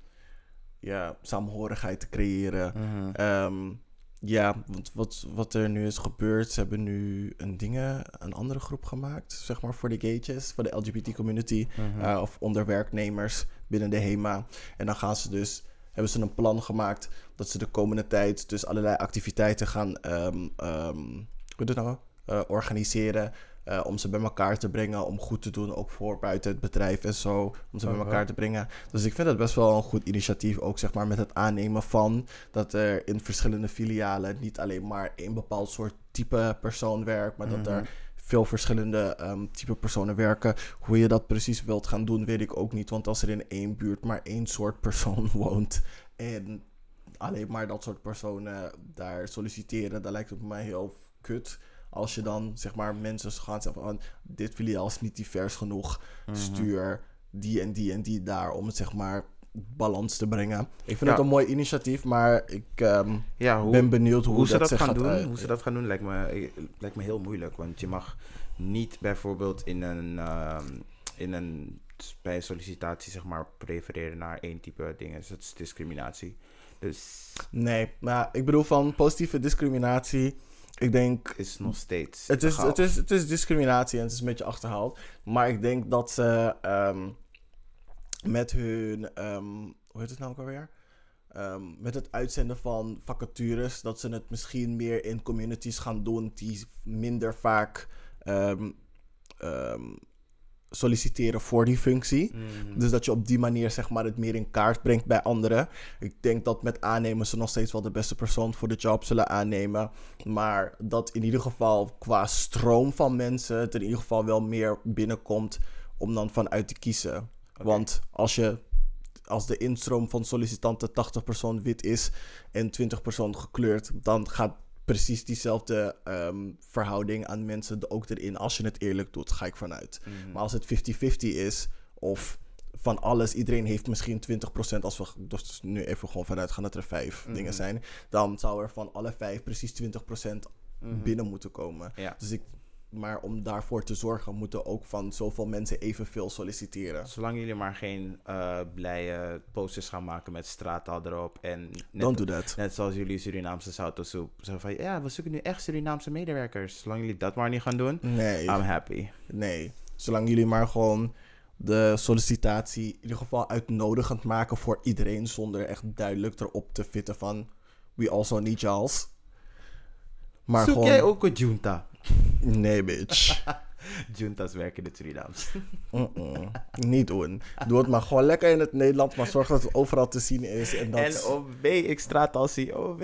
ja, saamhorigheid te creëren. Mhm. Ja, want wat, wat er nu is gebeurd, ze hebben nu een dingen, een andere groep gemaakt, zeg maar, voor de gaytjes, voor de LGBT community, Mhm. eh, of onder werknemers binnen de HEMA. En dan gaan ze dus, hebben ze een plan gemaakt dat ze de komende tijd dus allerlei activiteiten gaan, ehm ehm, hoe het nou, Eh, organiseren. Eh, om ze bij elkaar te brengen, om goed te doen, ook voor buiten het bedrijf en zo. Om ze bij Mhm. elkaar te brengen. Dus ik vind het best wel een goed initiatief, ook zeg maar met het aannemen van dat er in verschillende filialen niet alleen maar één bepaald soort type persoon werkt, maar dat Mhm. er veel verschillende ehm, type personen werken. Hoe je dat precies wilt gaan doen, weet ik ook niet. Want als er in één buurt maar één soort persoon woont en alleen maar dat soort personen daar solliciteren, dan lijkt het mij heel kut. Als je dan zeg maar mensen gaat zeggen van dit filiaal is niet divers genoeg, Mhm. stuur die en die en die daar om het zeg maar balans te brengen. Ik vind Ja. het een mooi initiatief, maar ik ehm, Ja, hoe, ben benieuwd hoe, hoe ze dat gaan gaat doen, uit- hoe ze dat gaan doen lijkt me, eh, lijkt me heel moeilijk. Want je mag niet bijvoorbeeld in een, ehm, in een, bij een sollicitatie zeg maar prefereren naar één type dingen. Dus dat is discriminatie. Dus Nee, maar ik bedoel van positieve discriminatie. Ik denk is nog steeds. Het is, het, is, het is discriminatie en het is een beetje achterhaald. Maar ik denk dat ze ehm, met hun. ehm, hoe heet het nou ook alweer? Ehm, met het uitzenden van vacatures, dat ze het misschien meer in communities gaan doen die minder vaak solliciteren voor die functie. Mhm. Dus dat je op die manier zeg maar, het meer in kaart brengt bij anderen. Ik denk dat met aannemen ze nog steeds wel de beste persoon voor de job zullen aannemen. Maar dat in ieder geval qua stroom van mensen het in ieder geval wel meer binnenkomt om dan vanuit te kiezen. Want als je als de instroom van sollicitanten 80% wit is en 20% gekleurd, dan gaat precies diezelfde ehm, verhouding aan mensen ook erin. Als je het eerlijk doet, ga ik vanuit. Mhm. Maar als het 50-50 is, of van alles, iedereen heeft misschien 20%, als we dus nu even gewoon vanuit gaan dat er vijf Mhm. dingen zijn, dan zou er van alle vijf precies 20% Mhm. binnen moeten komen. Ja. Dus ik, maar om daarvoor te zorgen, moeten ook van zoveel mensen evenveel solliciteren. Zolang jullie maar geen eh, blije posters gaan maken met straattaal erop. En net, Don't do that. net zoals jullie Surinaamse sautosoep. Zeggen van ja, we zoeken nu echt Surinaamse medewerkers. Zolang jullie dat maar niet gaan doen, Nee. I'm happy. Nee, zolang jullie maar gewoon de sollicitatie in ieder geval uitnodigend maken voor iedereen, zonder echt duidelijk erop te fitten van we also need y'alls. Maar Zoek gewoon, jij ook een junta? Nee bitch, Juntas werken in het Surinaams. Mm-mm. niet doen. Doe het maar gewoon lekker in het Nederlands, maar zorg dat het overal te zien is en dat... En OB, ik straattaal zie OB.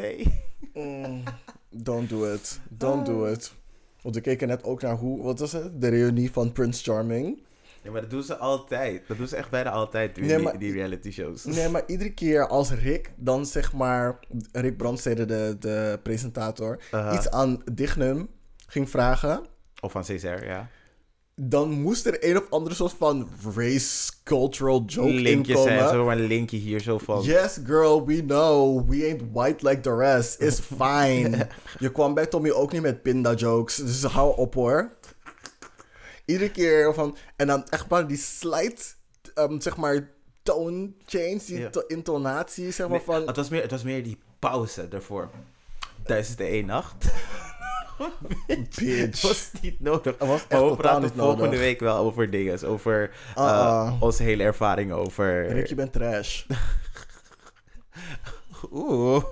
Mm, don't do it, don't do it. Want we keken net ook naar hoe, wat was het, de reunie van Prince Charming. Ja, maar dat doen ze altijd. Dat doen ze echt bijna altijd, die, Nee, maar- die reality shows. Nee, maar iedere keer als Rick dan zeg maar... Rick Brandstede, de, de presentator... Iets aan Dignum ging vragen... Of van Césaire, ja. dan moest er een of andere soort van race cultural joke Linkjes inkomen. zo een linkje hier zo van... Yes, girl, we know. We ain't white like the rest. It's fine. Je kwam bij Tommy ook niet met pinda jokes. Dus hou op hoor. Iedere keer van... En dan echt maar die slight, ehm, zeg maar, tone change. Die intonatie, zeg maar, Nee, van... het, was meer, het was meer die pauze ervoor. Tijdens de één nacht. Bitch. Het was niet nodig. Was echt maar we praten volgende nodig. week wel over dingen. Over eh, Uh-uh. onze hele ervaring over... Rick, je bent trash. Oeh,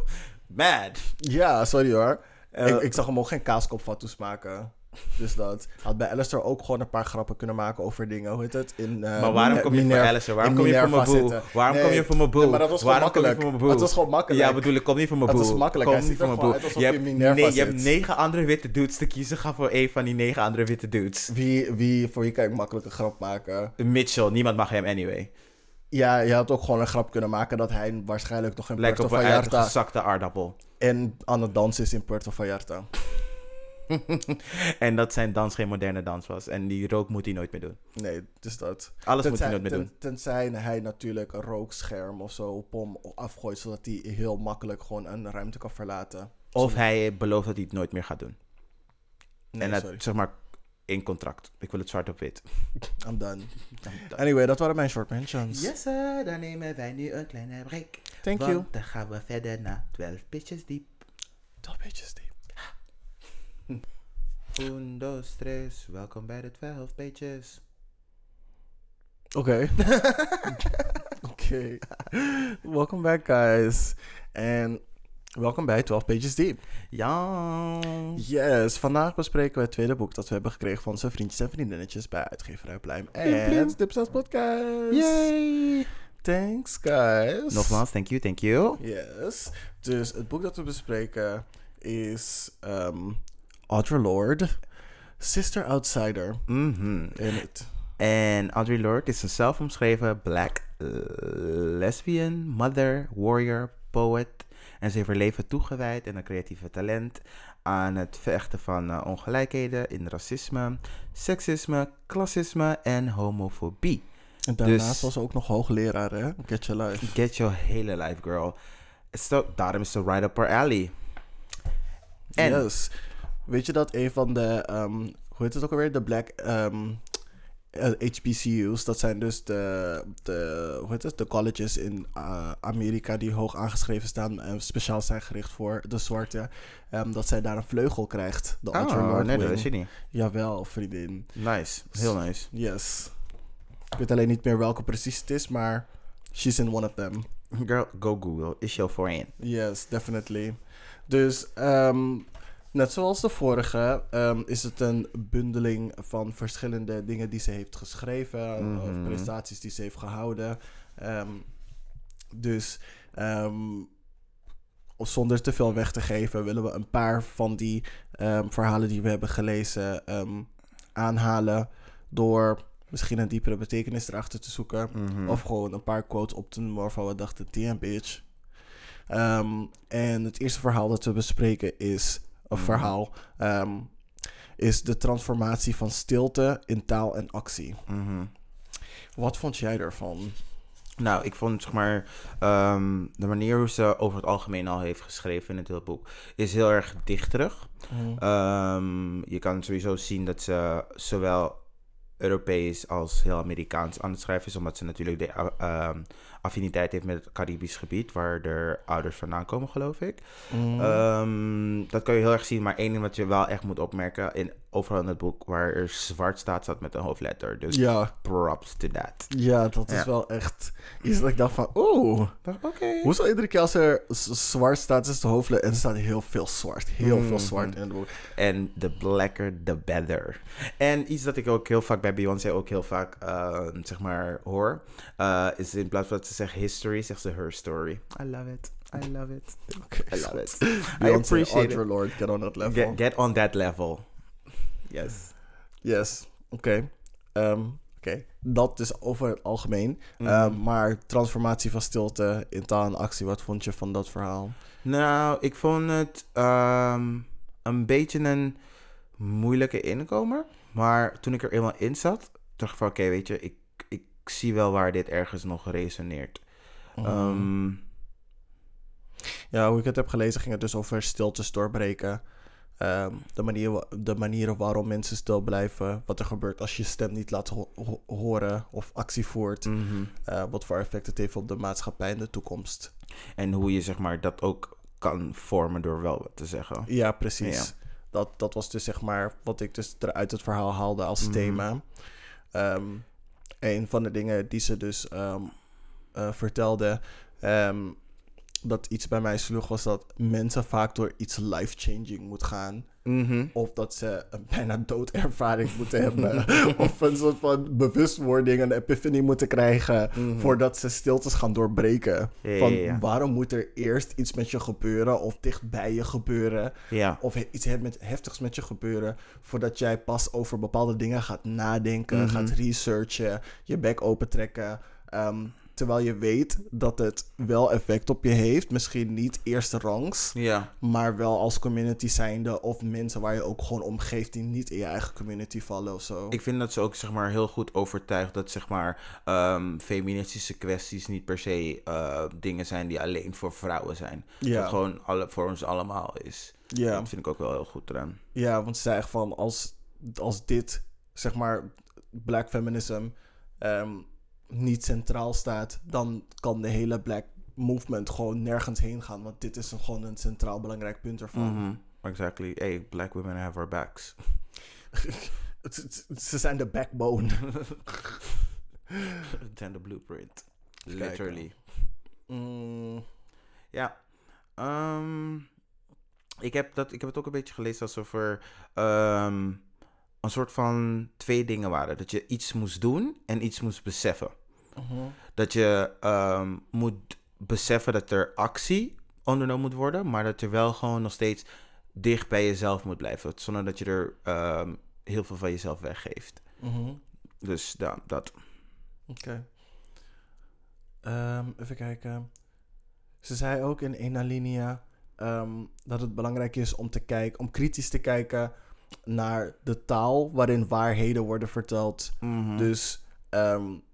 mad. Ja, sorry hoor. Eh, ik, ik zag hem ook geen kaaskop fatsoes maken. Dus dat. Had bij Alistair ook gewoon een paar grappen kunnen maken over dingen. Hoe heet het? In, eh, maar waarom kom je voor Alistair? Waarom kom je voor mijn boe? zitten. Waarom Nee, kom je voor mijn boe? nee, maar dat was gewoon Waarom kom je makkelijk. voor? Het was gewoon makkelijk. Ja, bedoel ik, kom niet voor mijn Het boe. was makkelijk. Kom niet voor mijn gewoon boe. uit alsof Je hebt, nee, je hebt negen andere witte dudes te kiezen. Ga voor één van die negen andere witte dudes. Wie, wie, voor wie kan ik makkelijk een grap maken? Mitchell, niemand mag hem anyway. Ja, je had ook gewoon een grap kunnen maken dat hij waarschijnlijk nog in Lijkt Puerto op een Vallarta uitgezakte aardappel. en aan het dansen is in Puerto Vallarta. en dat zijn dans geen moderne dans was. En die rook moet hij nooit meer doen. Nee, dus dat. Alles moet hij nooit meer ten- doen. tenzij hij natuurlijk een rookscherm of zo op hem afgooit, zodat hij heel makkelijk gewoon een ruimte kan verlaten. Of hij belooft dat hij het nooit meer gaat doen. Nee, en sorry. zeg maar, in contract. Ik wil het zwart op wit. I'm done. Anyway, dat waren mijn short mentions. Yes, sir. Dan nemen wij nu een kleine break. Thank want you. dan gaan we verder naar 12 pitches diep. Dat beetje diep. Un, dos, tres. Welkom bij de 12 pitches. Oké. Oké. Welcome back, guys. En welkom bij 12 Pages Deep. Ja. Yes, vandaag bespreken we het tweede boek dat we hebben gekregen van onze vriendjes en vriendinnetjes bij uitgeverij Pluim en Dipsaus Podcast. Yay. Thanks, guys. Nogmaals, thank you, thank you. Yes. Dus het boek dat we bespreken is um, Audre Lorde, Sister Outsider. Mhm. In het. En Audre Lorde is een zelfomschreven black lesbian, mother, warrior, poet. En ze heeft haar leven toegewijd en een creatieve talent aan het vechten van eh, ongelijkheden in racisme, seksisme, klassisme en homofobie. En daarnaast Dus- was ze ook nog hoogleraar, hè? Get Your Life. Get your hele life, girl. So, daarom is ze right up her alley. En- Yes. Weet je dat een van de, ehm, hoe heet het ook alweer? De Black ehm, eh, HBCU's. Dat zijn dus de, de, hoe heet het? De colleges in eh, Amerika die hoog aangeschreven staan en speciaal zijn gericht voor de zwarte. Ehm, dat zij daar een vleugel krijgt. De Oh, Lorde nee, dat is je niet. Jawel, vriendin. Nice, heel nice. Yes. Ik weet alleen niet meer welke precies het is, maar she's in one of them. Girl, go Google. Is jouw voorin. Yes, definitely. Dus ehm, net zoals de vorige ehm, is het een bundeling van verschillende dingen die ze heeft geschreven, Mhm. of prestaties die ze heeft gehouden. Ehm, dus ehm, zonder te veel weg te geven, willen we een paar van die verhalen die we hebben gelezen aanhalen door misschien een diepere betekenis erachter te zoeken. Mhm. Of gewoon een paar quotes op te noemen waarvan we dachten, damn bitch. En het eerste verhaal dat we bespreken is, Mhm. Verhaal, ehm, is de transformatie van stilte in taal en actie. Mhm. Wat vond jij ervan? Nou, ik vond zeg maar ehm, de manier hoe ze over het algemeen al heeft geschreven in het hele boek is heel erg dichterig. Ehm, je kan sowieso zien dat ze zowel Europees als heel Amerikaans aan het schrijven is, omdat ze natuurlijk de uh, ehm, affiniteit heeft met het Caribisch gebied, waar de ouders vandaan komen, geloof ik. Mm. Ehm, dat kan je heel erg zien, maar één ding wat je wel echt moet opmerken, in, overal in het boek waar er zwart staat, staat met een hoofdletter. Dus ja, props to that. ja, dat is Ja. wel echt iets dat ik dacht van, oeh. Oké. Hoezo iedere keer als er zwart staat, is de hoofdletter en er staat heel veel zwart. Heel veel Mhm. zwart in het boek. En the blacker, the better. En iets dat ik ook heel vaak bij Beyoncé ook heel vaak, eh, zeg maar, hoor, eh, is in plaats van dat ze zegt history, zegt ze her story. I love it. I love it. I love it. I appreciate it. Lorde, get on that level. Get, get on that level. Yes. Yes, oké. Ehm, Oké, dat is over het algemeen. Mhm. Ehm, maar transformatie van stilte in taal en actie, wat vond je van dat verhaal? Nou, ik vond het ehm, een beetje een moeilijke inkomer. Maar toen ik er eenmaal in zat, dacht ik van oké, weet je, ik, ik zie wel waar dit ergens nog resoneert. Mhm. Ja, hoe ik het heb gelezen ging het dus over stiltes doorbreken. Ehm, de, manier, de manieren waarom mensen stil blijven. Wat er gebeurt als je stem niet laat ho- ho- horen of actie voert. mhm. eh, wat voor effect het heeft op de maatschappij in de toekomst. En hoe je zeg maar dat ook kan vormen door wel wat te zeggen. Ja, precies. Ja. Dat, dat was dus zeg maar wat ik dus eruit het verhaal haalde als Mhm. thema. Ehm, een van de dingen die ze dus ehm, eh, vertelde, dat iets bij mij sloeg, was dat mensen vaak door iets life-changing moet gaan. Mhm. Of dat ze een bijna doodervaring moeten hebben. of een soort van bewustwording, een epiphany moeten krijgen. Mhm. Voordat ze stiltes gaan doorbreken. Ja, van ja, ja. waarom moet er eerst iets met je gebeuren of dicht bij je gebeuren? Of iets heftigs met je gebeuren. Voordat jij pas over bepaalde dingen gaat nadenken, Mhm. gaat researchen, je bek opentrekken. Ehm, terwijl je weet dat het wel effect op je heeft. Misschien niet eerste rangs. Ja. Maar wel als community zijnde of mensen waar je ook gewoon omgeeft die niet in je eigen community vallen of zo. Ik vind dat ze ook zeg maar heel goed overtuigd dat zeg maar ehm, feministische kwesties niet per se eh, dingen zijn die alleen voor vrouwen zijn. Dat ja, het gewoon alle, voor ons allemaal is. ja, Dat vind ik ook wel heel goed eraan. ja, want ze zei echt van als als dit, zeg maar, black feminism ehm, niet centraal staat, dan kan de hele black movement gewoon nergens heen gaan. Want dit is een, gewoon een centraal belangrijk punt ervan. Mhm, Exactly. Hey, black women have our backs. Ze zijn de backbone. Then the blueprint. kijken. Literally. Mm, Ja. Ehm, ik, heb dat, ik heb het ook een beetje gelezen alsof er ehm, een soort van twee dingen waren. Dat je iets moest doen en iets moest beseffen. Mhm. Dat je ehm, moet beseffen dat er actie ondernomen moet worden, maar dat je wel gewoon nog steeds dicht bij jezelf moet blijven. Zonder dat je er ehm, heel veel van jezelf weggeeft. Mhm. Dus ja, dat. Oké. Ehm, even kijken. Ze zei ook in een alinea ehm, dat het belangrijk is om te kijken, om kritisch te kijken naar de taal waarin waarheden worden verteld. Mhm. Dus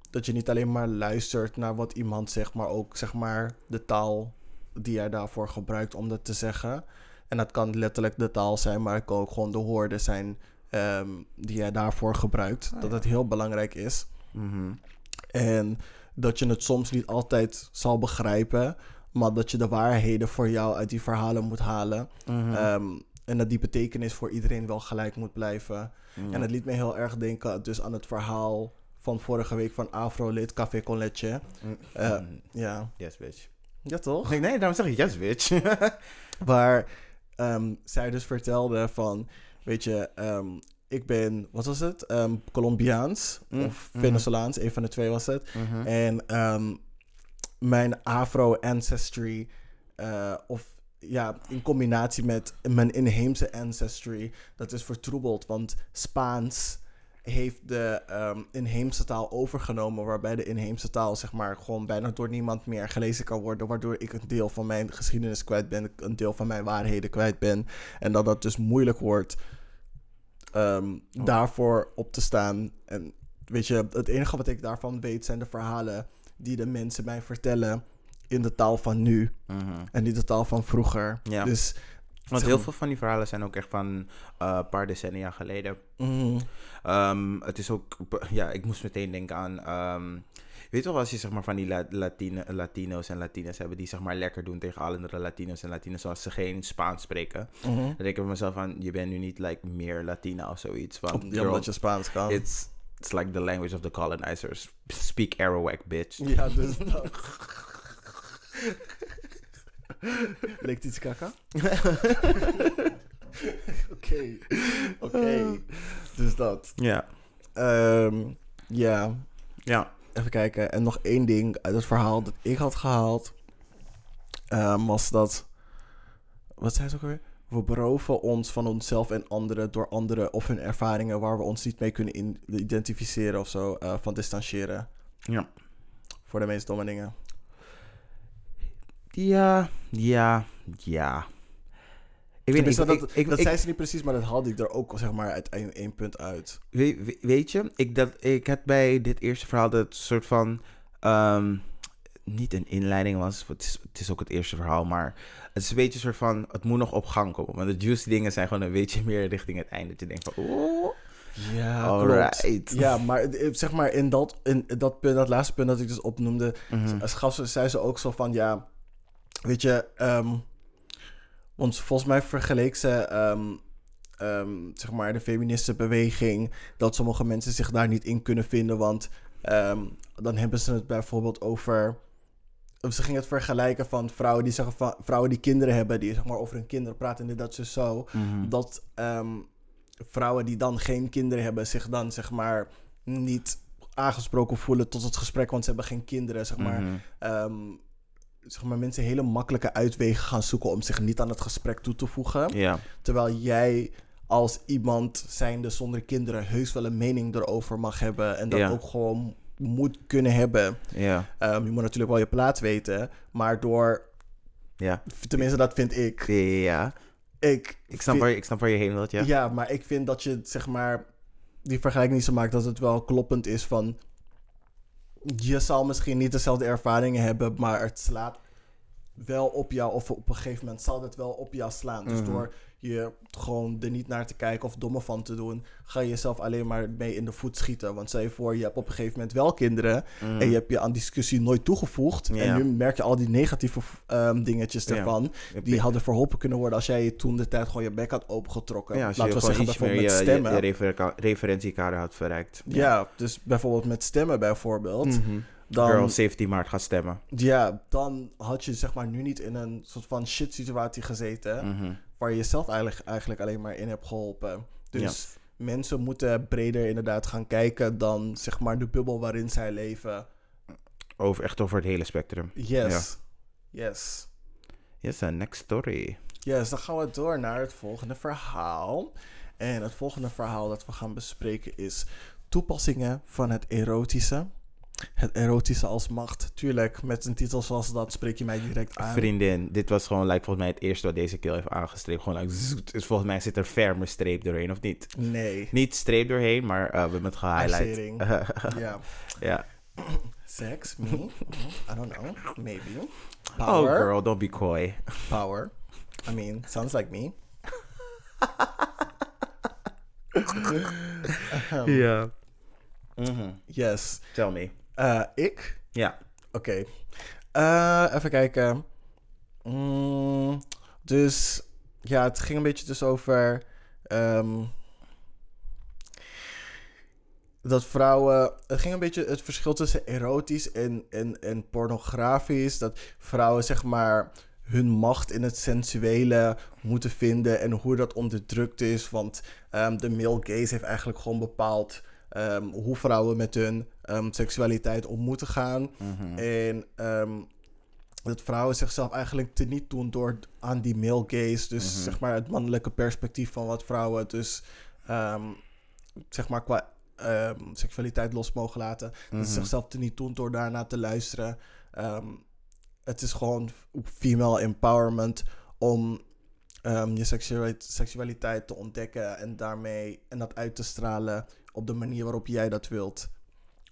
dat je niet alleen maar luistert naar wat iemand zegt, maar ook zeg maar de taal die jij daarvoor gebruikt om dat te zeggen. En dat kan letterlijk de taal zijn, maar het kan ook gewoon de woorden zijn ehm, die jij daarvoor gebruikt. Ah, dat ja. het heel belangrijk is. Mhm. En dat je het soms niet altijd zal begrijpen, maar dat je de waarheden voor jou uit die verhalen moet halen. Mhm. Ehm, en dat die betekenis voor iedereen wel gelijk moet blijven. En het liet me heel erg denken dus aan het verhaal van vorige week van Afro-lid Café Con Leche. Mm. eh, Mm. Ja. Yes, bitch. ja, toch? Nee, nee, daarom zeg ik yes, bitch. Waar ehm, zij dus vertelde van, weet je, ehm, ik ben, wat was het? Ehm, Colombiaans Mm, of mhm. Venezolaans, een van de twee was het. Mhm. En mijn Afro-ancestry, eh, of ja, in combinatie met mijn inheemse ancestry, dat is vertroebeld. Want Spaans heeft de ehm, inheemse taal overgenomen, waarbij de inheemse taal, zeg maar, gewoon bijna door niemand meer gelezen kan worden, waardoor ik een deel van mijn geschiedenis kwijt ben, een deel van mijn waarheden kwijt ben. En dat dat dus moeilijk wordt ehm, Oh. daarvoor op te staan. En weet je, het enige wat ik daarvan weet zijn de verhalen die de mensen mij vertellen in de taal van nu Mhm. en niet de taal van vroeger. Ja. Dus, Want heel veel van die verhalen zijn ook echt van eh, een paar decennia geleden. mhm, Ehm, het is ook, ja, ik moest meteen denken aan, ehm, weet je wel, als je zeg maar van die La- Latine, Latino's en Latines hebben die zeg maar lekker doen tegen alle andere Latino's en Latines als ze geen Spaans spreken. mhm. Dan denk ik bij mezelf van, je bent nu niet like meer Latina of zoiets. Want ja, omdat je Spaans kan. it's, it's like the language of the colonizers. Speak Arawak, bitch. Ja, dus dat. Leek iets kaka? Oké, oké. Dus dat. Ja, Ehm, ja, ja. even kijken. En nog één ding uit het verhaal dat ik had gehaald. ehm, was dat... Wat zei ze ook weer? We beroven ons van onszelf en anderen door anderen of hun ervaringen waar we ons niet mee kunnen identificeren of zo, eh, van distancieren. Ja. Voor de meest domme dingen. Ja, ja, ja. Ik weet ik, dat, ik, dat zei ze niet precies, maar dat haalde ik er ook zeg maar uit één, punt uit. weet, weet- je, ik, dat, ik had bij dit eerste verhaal dat soort van, ehm, niet een inleiding was, het is, het is ook het eerste verhaal, maar het is een beetje een soort van, het moet nog op gang komen. Want de juicy dingen zijn gewoon een beetje meer richting het einde. Dat je denkt van, oeh, Ja, alright. Ja, maar eh, zeg maar in dat, in dat, punt, dat laatste punt dat ik dus opnoemde, als gaf ze, zei ze ook zo van, ja, weet je, ehm, want volgens mij vergeleek ze, ehm, ehm, zeg maar, de feministische beweging, dat sommige mensen zich daar niet in kunnen vinden, want dan hebben ze het bijvoorbeeld over, of ze gingen het vergelijken van vrouwen die zeggen van, vrouwen die kinderen hebben, die zeg maar over hun kinderen praten en dit, dat, zo, zo, Mhm. dat vrouwen die dan geen kinderen hebben zich dan zeg maar niet aangesproken voelen tot het gesprek, want ze hebben geen kinderen, zeg maar. Mhm. Zeg maar mensen hele makkelijke uitwegen gaan zoeken om zich niet aan het gesprek toe te voegen. Ja, Terwijl jij als iemand zijnde zonder kinderen heus wel een mening erover mag hebben en dat Ja. ook gewoon moet kunnen hebben. ja, Ehm, je moet natuurlijk wel je plaats weten, maar door, ja. tenminste dat vind ik, Ja, ja. ik, Ik snap, vind- waar je, ik snap waar je heen wilt, ja. Ja. maar ik vind dat je, zeg maar, die vergelijking niet zo maakt dat het wel kloppend is van... Je zal misschien niet dezelfde ervaringen hebben, maar het slaat wel op jou, of op een gegeven moment zal het wel op jou slaan. Dus Mhm. door je gewoon er niet naar te kijken of domme van te doen, ga je jezelf alleen maar mee in de voet schieten. Want stel je voor, je hebt op een gegeven moment wel kinderen Mhm. en je hebt je aan discussie nooit toegevoegd. En nu merk je al die negatieve ehm, dingetjes ervan. Die hadden verholpen kunnen worden als jij toen de tijd gewoon je bek had opengetrokken. ja, Laten we zeggen bijvoorbeeld met je, stemmen. je refer- referentiekader had verrijkt. ja. dus bijvoorbeeld met stemmen bijvoorbeeld. Mhm. Dan, Girl, 17 maart gaat stemmen. Ja, dan had je zeg maar nu niet in een soort van shit situatie gezeten. Mhm. Waar je jezelf eigenlijk, eigenlijk alleen maar in hebt geholpen. Dus mensen moeten breder inderdaad gaan kijken dan zeg maar de bubbel waarin zij leven. Over, echt over het hele spectrum. Yes. Yes. Yes, and next story. Yes, dan gaan we door naar het volgende verhaal. En het volgende verhaal dat we gaan bespreken is toepassingen van het erotische. Het erotische als macht. Tuurlijk, met een titel zoals dat spreek je mij direct aan. Vriendin, dit was gewoon like, volgens mij het eerste wat deze kill heeft aangestreept. Gewoon like, zoet. Dus volgens mij zit er ferme streep doorheen, of niet? Nee. Niet streep doorheen, maar eh, we hebben het gehighlight. Ja. ja. Sex, me? Mhm. I don't know. Maybe. Oh Power. girl, don't be coy. Power. I mean, sounds like me. Ja. Mhm. Yes. Tell me. Eh, ik? Ja. Oké. Eh, even kijken. Mm, dus ja, het ging een beetje dus over ehm, dat vrouwen. Het ging een beetje het verschil tussen erotisch en, en, en pornografisch. Dat vrouwen zeg maar hun macht in het sensuele moeten vinden en hoe dat onderdrukt is. Want ehm, de male gaze heeft eigenlijk gewoon bepaald ehm, hoe vrouwen met hun ehm, seksualiteit om moeten gaan. Mhm. En ehm, dat vrouwen zichzelf eigenlijk teniet doen door aan die male gaze. Dus Mhm. zeg maar het mannelijke perspectief van wat vrouwen dus zeg maar qua seksualiteit los mogen laten. Dat ze Mhm. zichzelf teniet doen door daarna te luisteren. Het is gewoon female empowerment om je seksualiteit, seksualiteit te ontdekken en daarmee en dat uit te stralen op de manier waarop jij dat wilt.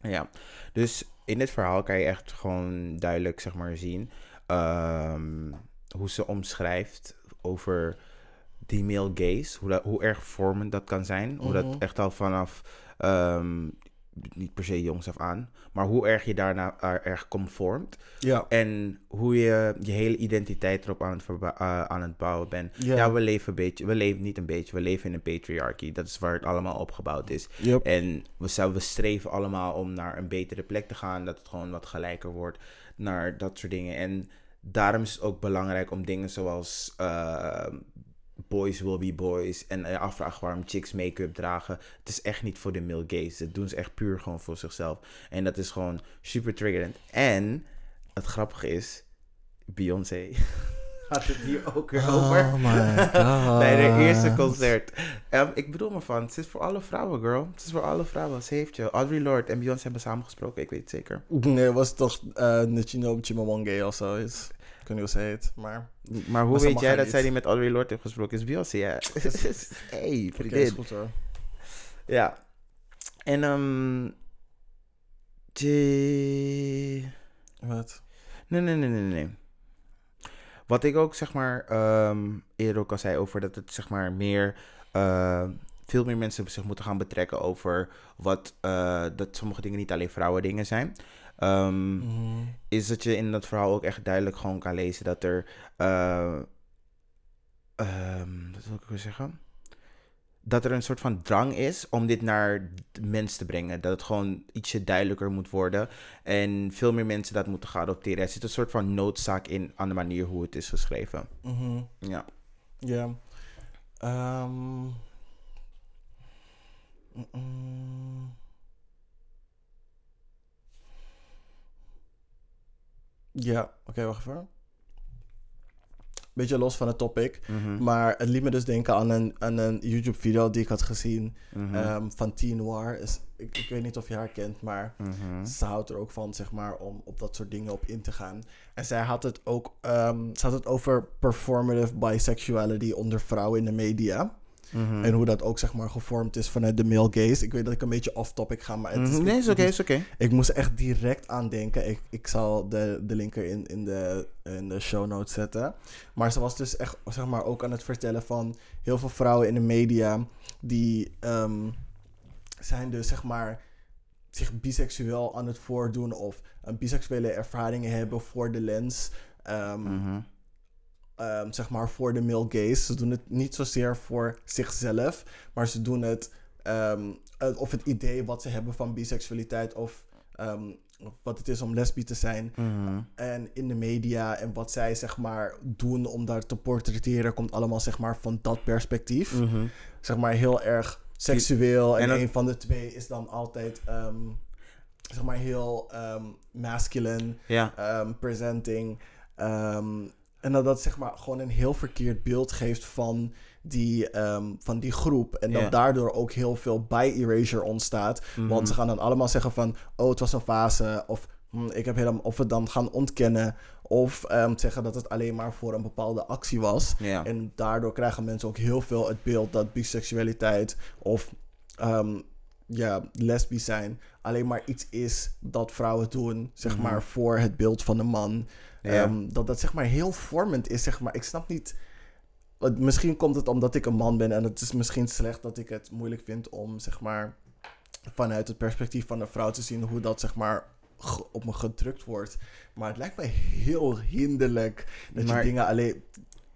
Ja, dus in dit verhaal kan je echt gewoon duidelijk zeg maar zien ehm, hoe ze omschrijft over die male gaze, hoe, dat, hoe erg vormend dat kan zijn, hoe Mhm. dat echt al vanaf ehm, niet per se jongs af aan, maar hoe erg je daarna er- erg conformt Ja. en hoe je je hele identiteit erop aan het, eh, aan het bouwen bent. Ja. Ja. we leven een beetje, we leven niet een beetje, we leven in een patriarchy. Dat is waar het allemaal opgebouwd is. Yep. En we, we streven allemaal om naar een betere plek te gaan. Dat het gewoon wat gelijker wordt. Naar dat soort dingen. En daarom is het ook belangrijk om dingen zoals eh, boys will be boys. En je afvragen waarom chicks make-up dragen. Het is echt niet voor de male gaze. Dat doen ze echt puur gewoon voor zichzelf. En dat is gewoon super triggerend. En het grappige is, Beyoncé had het hier ook weer over. Oh my god. Bij haar eerste concert. Ehm, ik bedoel me van, het is voor alle vrouwen, girl. Het is voor alle vrouwen. Ze heeft je. Audrey Lorde en Beyoncé hebben samengesproken, ik weet het zeker. Nee, het was toch uh, Nichino Chimamanda of zo. Is. Ik weet niet hoe ze heet, maar... Maar hoe weet jij dat niet. zij die met Audrey Lorde heeft gesproken? Is Beyoncé, ja. hey, Oké, is vriendin. goed hoor. Ja. En, ehm... tje- Wat? Nee, nee, nee, nee, nee. Wat ik ook zeg maar ehm, eerder ook al zei over dat het zeg maar meer eh, veel meer mensen zich moeten gaan betrekken over wat eh, dat sommige dingen niet alleen vrouwen dingen zijn. Ehm, Mhm. Is dat je in dat verhaal ook echt duidelijk gewoon kan lezen dat er ehm, wat wil ik weer zeggen? Dat er een soort van drang is om dit naar de mens te brengen. Dat het gewoon ietsje duidelijker moet worden. En veel meer mensen dat moeten gaan adopteren. Er zit een soort van noodzaak in aan de manier hoe het is geschreven. Mhm. Ja. Ja. Ehm. Ja, oké, wacht even. Beetje los van het topic. Mhm. Maar het liet me dus denken aan een, aan een YouTube-video die ik had gezien Mhm. ehm, van Teen Noir. Is, ik, ik weet niet of je haar kent, maar Mhm. ze houdt er ook van, zeg maar, om op dat soort dingen op in te gaan. En zij had het ook, ehm, ze had het over performative bisexuality onder vrouwen in de media. Mhm. En hoe dat ook zeg maar gevormd is vanuit de male gaze. Ik weet dat ik een beetje off-topic ga, maar het is, Mhm. Nee, is oké, is oké. ik moest er echt direct aan denken. Ik, ik zal de, de link erin in de, in de show notes zetten. Maar ze was dus echt zeg maar, ook aan het vertellen van heel veel vrouwen in de media. Die ehm, zijn dus zeg maar zich biseksueel aan het voordoen. Of een biseksuele ervaringen hebben voor de lens. ehm, Mhm. Ehm, zeg maar voor de male gaze. Ze doen het niet zozeer voor zichzelf, maar ze doen het ehm, of het idee wat ze hebben van biseksualiteit of ehm, wat het is om lesbi te zijn. Mhm. En in de media en wat zij zeg maar doen om daar te portretteren, komt allemaal zeg maar van dat perspectief. Mhm. Zeg maar heel erg seksueel. En, En dat- een van de twee is dan altijd zeg maar heel masculine Ja. presenting. Ehm, en dat dat zeg maar gewoon een heel verkeerd beeld geeft van die, ehm, van die groep. En dat daardoor ook heel veel bi-erasure ontstaat. Mhm. Want ze gaan dan allemaal zeggen van... Oh, het was een fase. Of, hm, ik heb helemaal, of het dan gaan ontkennen. Of ehm, zeggen dat het alleen maar voor een bepaalde actie was. En daardoor krijgen mensen ook heel veel het beeld dat biseksualiteit of ehm, ja, lesbisch zijn alleen maar iets is dat vrouwen doen, zeg Mhm. maar, voor het beeld van de man. Ja. Ehm, dat dat zeg maar heel vormend is, zeg maar. Ik snap niet. Misschien komt het omdat ik een man ben en het is misschien slecht dat ik het moeilijk vind om, zeg maar, vanuit het perspectief van een vrouw te zien hoe dat, zeg maar, op me gedrukt wordt. Maar het lijkt mij heel hinderlijk dat Maar- je dingen alleen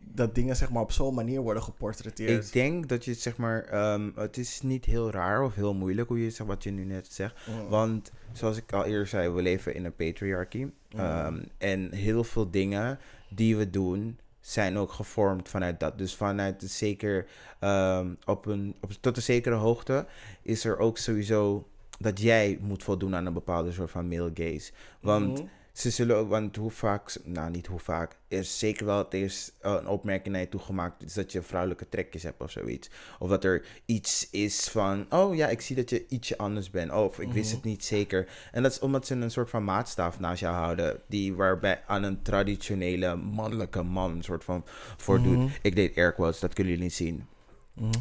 dat dingen zeg maar op zo'n manier worden geportretteerd. Ik denk dat je zeg maar, ehm, het is niet heel raar of heel moeilijk hoe je zegt wat je nu net zegt. Mm. Want zoals ik al eerder zei, we leven in een patriarchy. Ehm, en heel veel dingen die we doen zijn ook gevormd vanuit dat. Dus vanuit de zeker, ehm, op een, op, tot een zekere hoogte is er ook sowieso dat jij moet voldoen aan een bepaalde soort van male gaze. Want Mhm. Ze zullen ook, want hoe vaak, nou niet hoe vaak, is zeker wel het is eh, een opmerking naar je toe gemaakt is dat je vrouwelijke trekjes hebt of zoiets. Of dat er iets is van, oh ja, ik zie dat je ietsje anders bent. Of ik wist het niet zeker. En dat is omdat ze een soort van maatstaf naast jou houden, die waarbij aan een traditionele mannelijke man een soort van voordoet. Ik deed air quotes, dat kunnen jullie niet zien.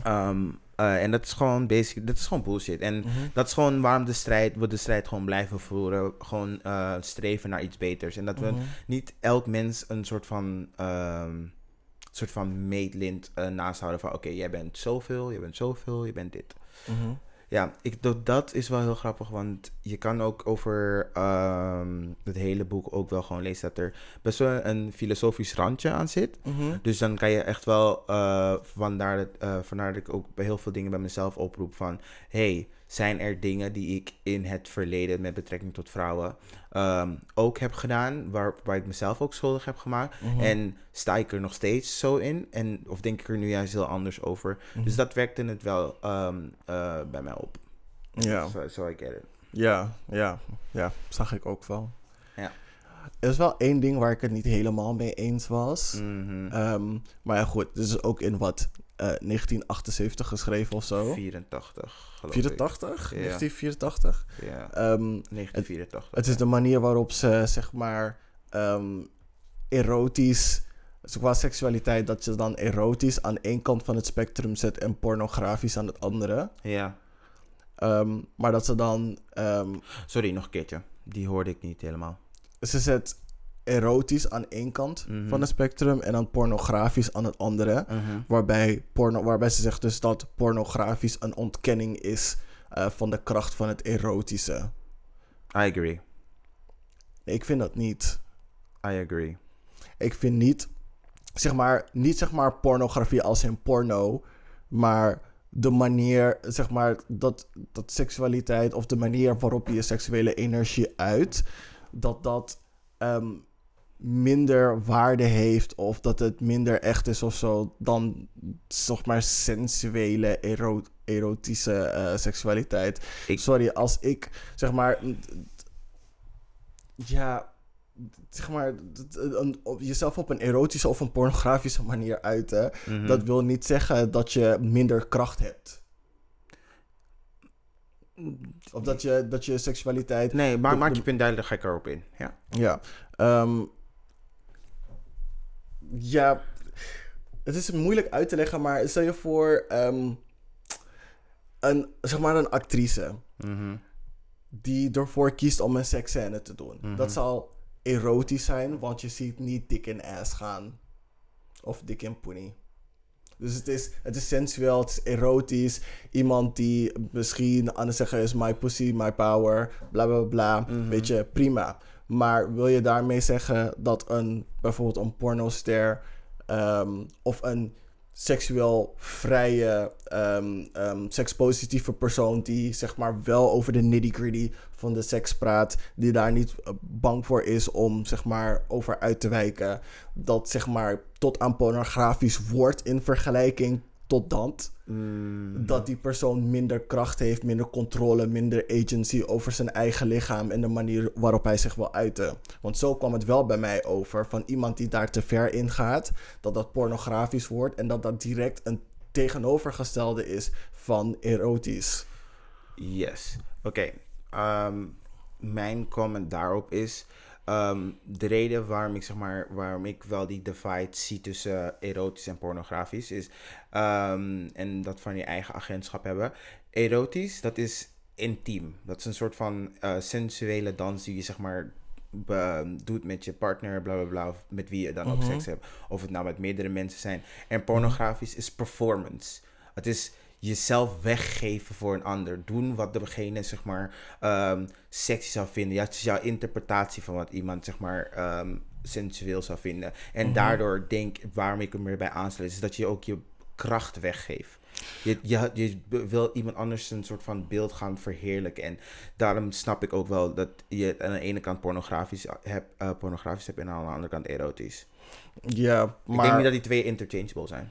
Ehm, eh, en dat is gewoon basic, dat is gewoon bullshit. En dat is gewoon waarom de strijd, we de strijd gewoon blijven voeren. Gewoon eh, streven naar iets beters. En dat we niet elk mens een soort van, ehm, soort van meetlint eh, naast houden van... Oké, jij bent zoveel, je bent zoveel, je bent dit. Mhm. Ja, ik, dat, dat is wel heel grappig, want je kan ook over ehm, het hele boek ook wel gewoon lezen dat er best wel een filosofisch randje aan zit. Mhm. Dus dan kan je echt wel, eh, vandaar, dat, eh, vandaar dat ik ook bij heel veel dingen bij mezelf oproep van... hey, zijn er dingen die ik in het verleden met betrekking tot vrouwen ehm, ook heb gedaan, waar, waar ik mezelf ook schuldig heb gemaakt? En sta ik er nog steeds zo in? En, of denk ik er nu juist heel anders over? Dus dat werkte het wel ehm, eh, bij mij op. Ja. Zo so I get it. Ja, ja, ja, zag ik ook wel. Ja. Er is wel één ding waar ik het niet helemaal mee eens was. Mhm. Ehm, maar ja, goed, dit is ook in wat 1978 geschreven of zo. 84, geloof 84? Ja. 1984? ik. Ja, Ehm, 1984. het is de manier waarop ze, zeg maar, ehm, erotisch, dus qua seksualiteit, dat je dan erotisch aan één kant van het spectrum zet en pornografisch aan het andere. Ja. Ehm, maar dat ze dan, ehm, Sorry, nog een keertje. Die hoorde ik niet helemaal. ze zet erotisch aan één kant Mhm. van het spectrum en dan pornografisch aan het andere. Mhm. Waarbij, porno, waarbij ze zegt dus dat pornografisch een ontkenning is eh, van de kracht van het erotische. I agree. Ik vind dat niet. I agree. Ik vind niet, zeg maar, niet zeg maar pornografie als in porno, maar de manier, zeg maar, dat, dat seksualiteit of de manier waarop je je seksuele energie uit, dat dat ehm, minder waarde heeft of dat het minder echt is of zo dan, zeg maar, sensuele, ero- erotische eh, seksualiteit. Ik- Sorry, als ik, zeg maar, ja, zeg maar, een- op- jezelf op een erotische of een pornografische manier uiten, Mhm. dat wil niet zeggen dat je minder kracht hebt. Of dat je, dat je seksualiteit. Nee, maar maak je punt duidelijk, ga ik erop in. Ja. Ja. ehm, ja. het is moeilijk uit te leggen, maar stel je voor ehm, een, zeg maar een actrice Mhm. die ervoor kiest om een seksscène te doen. Mhm. Dat zal erotisch zijn, want je ziet niet dik in ass gaan. Of dik in poenie. Dus het is, het is sensueel, het is erotisch. Iemand die misschien aan het zeggen is: My pussy, my power, bla bla bla. Mhm. Weet je, prima. Maar wil je daarmee zeggen dat een, bijvoorbeeld een pornoster ehm, of een seksueel vrije, ehm, ehm, sekspositieve persoon die zeg maar wel over de nitty-gritty van de seks praat, die daar niet eh, bang voor is om zeg maar over uit te wijken, dat zeg maar tot aan pornografisch wordt in vergelijking tot dat, Mm. dat die persoon minder kracht heeft, minder controle, minder agency over zijn eigen lichaam en de manier waarop hij zich wil uiten. Want zo kwam het wel bij mij over van iemand die daar te ver in gaat, dat dat pornografisch wordt en dat dat direct een tegenovergestelde is van erotisch. Yes. Oké. ehm, mijn comment daarop is. Ehm, de reden waarom ik zeg maar. waarom ik wel die divide zie tussen erotisch en pornografisch is. ehm, en dat van je eigen agentschap hebben. Erotisch, dat is intiem. Dat is een soort van eh, sensuele dans die je zeg maar. be- doet met je partner, bla bla bla, met wie je dan ook Mhm. seks hebt. Of het nou met meerdere mensen zijn. En pornografisch is performance. Het is jezelf weggeven voor een ander. Doen wat degene, zeg maar, ehm, sexy zou vinden. Ja, het is jouw interpretatie van wat iemand, zeg maar, ehm, sensueel zou vinden. En daardoor denk waarom ik hem erbij aansluit, is dat je ook je kracht weggeeft. Je, je, je wil iemand anders een soort van beeld gaan verheerlijken. En daarom snap ik ook wel dat je aan de ene kant pornografisch hebt, eh, pornografisch hebt en aan de andere kant erotisch. Ja, Ik denk maar, niet dat die twee interchangeable zijn.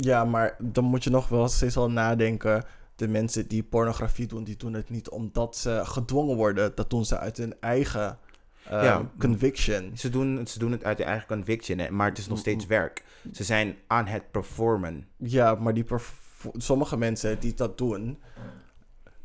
Ja, maar dan moet je nog wel steeds al nadenken. De mensen die pornografie doen, die doen het niet omdat ze gedwongen worden. Dat doen ze uit hun eigen eh, Ja. conviction. Ze doen, ze doen het uit hun eigen conviction, hè, maar het is nog steeds werk. Ze zijn aan het performen. Ja, maar die perf- sommige mensen die dat doen,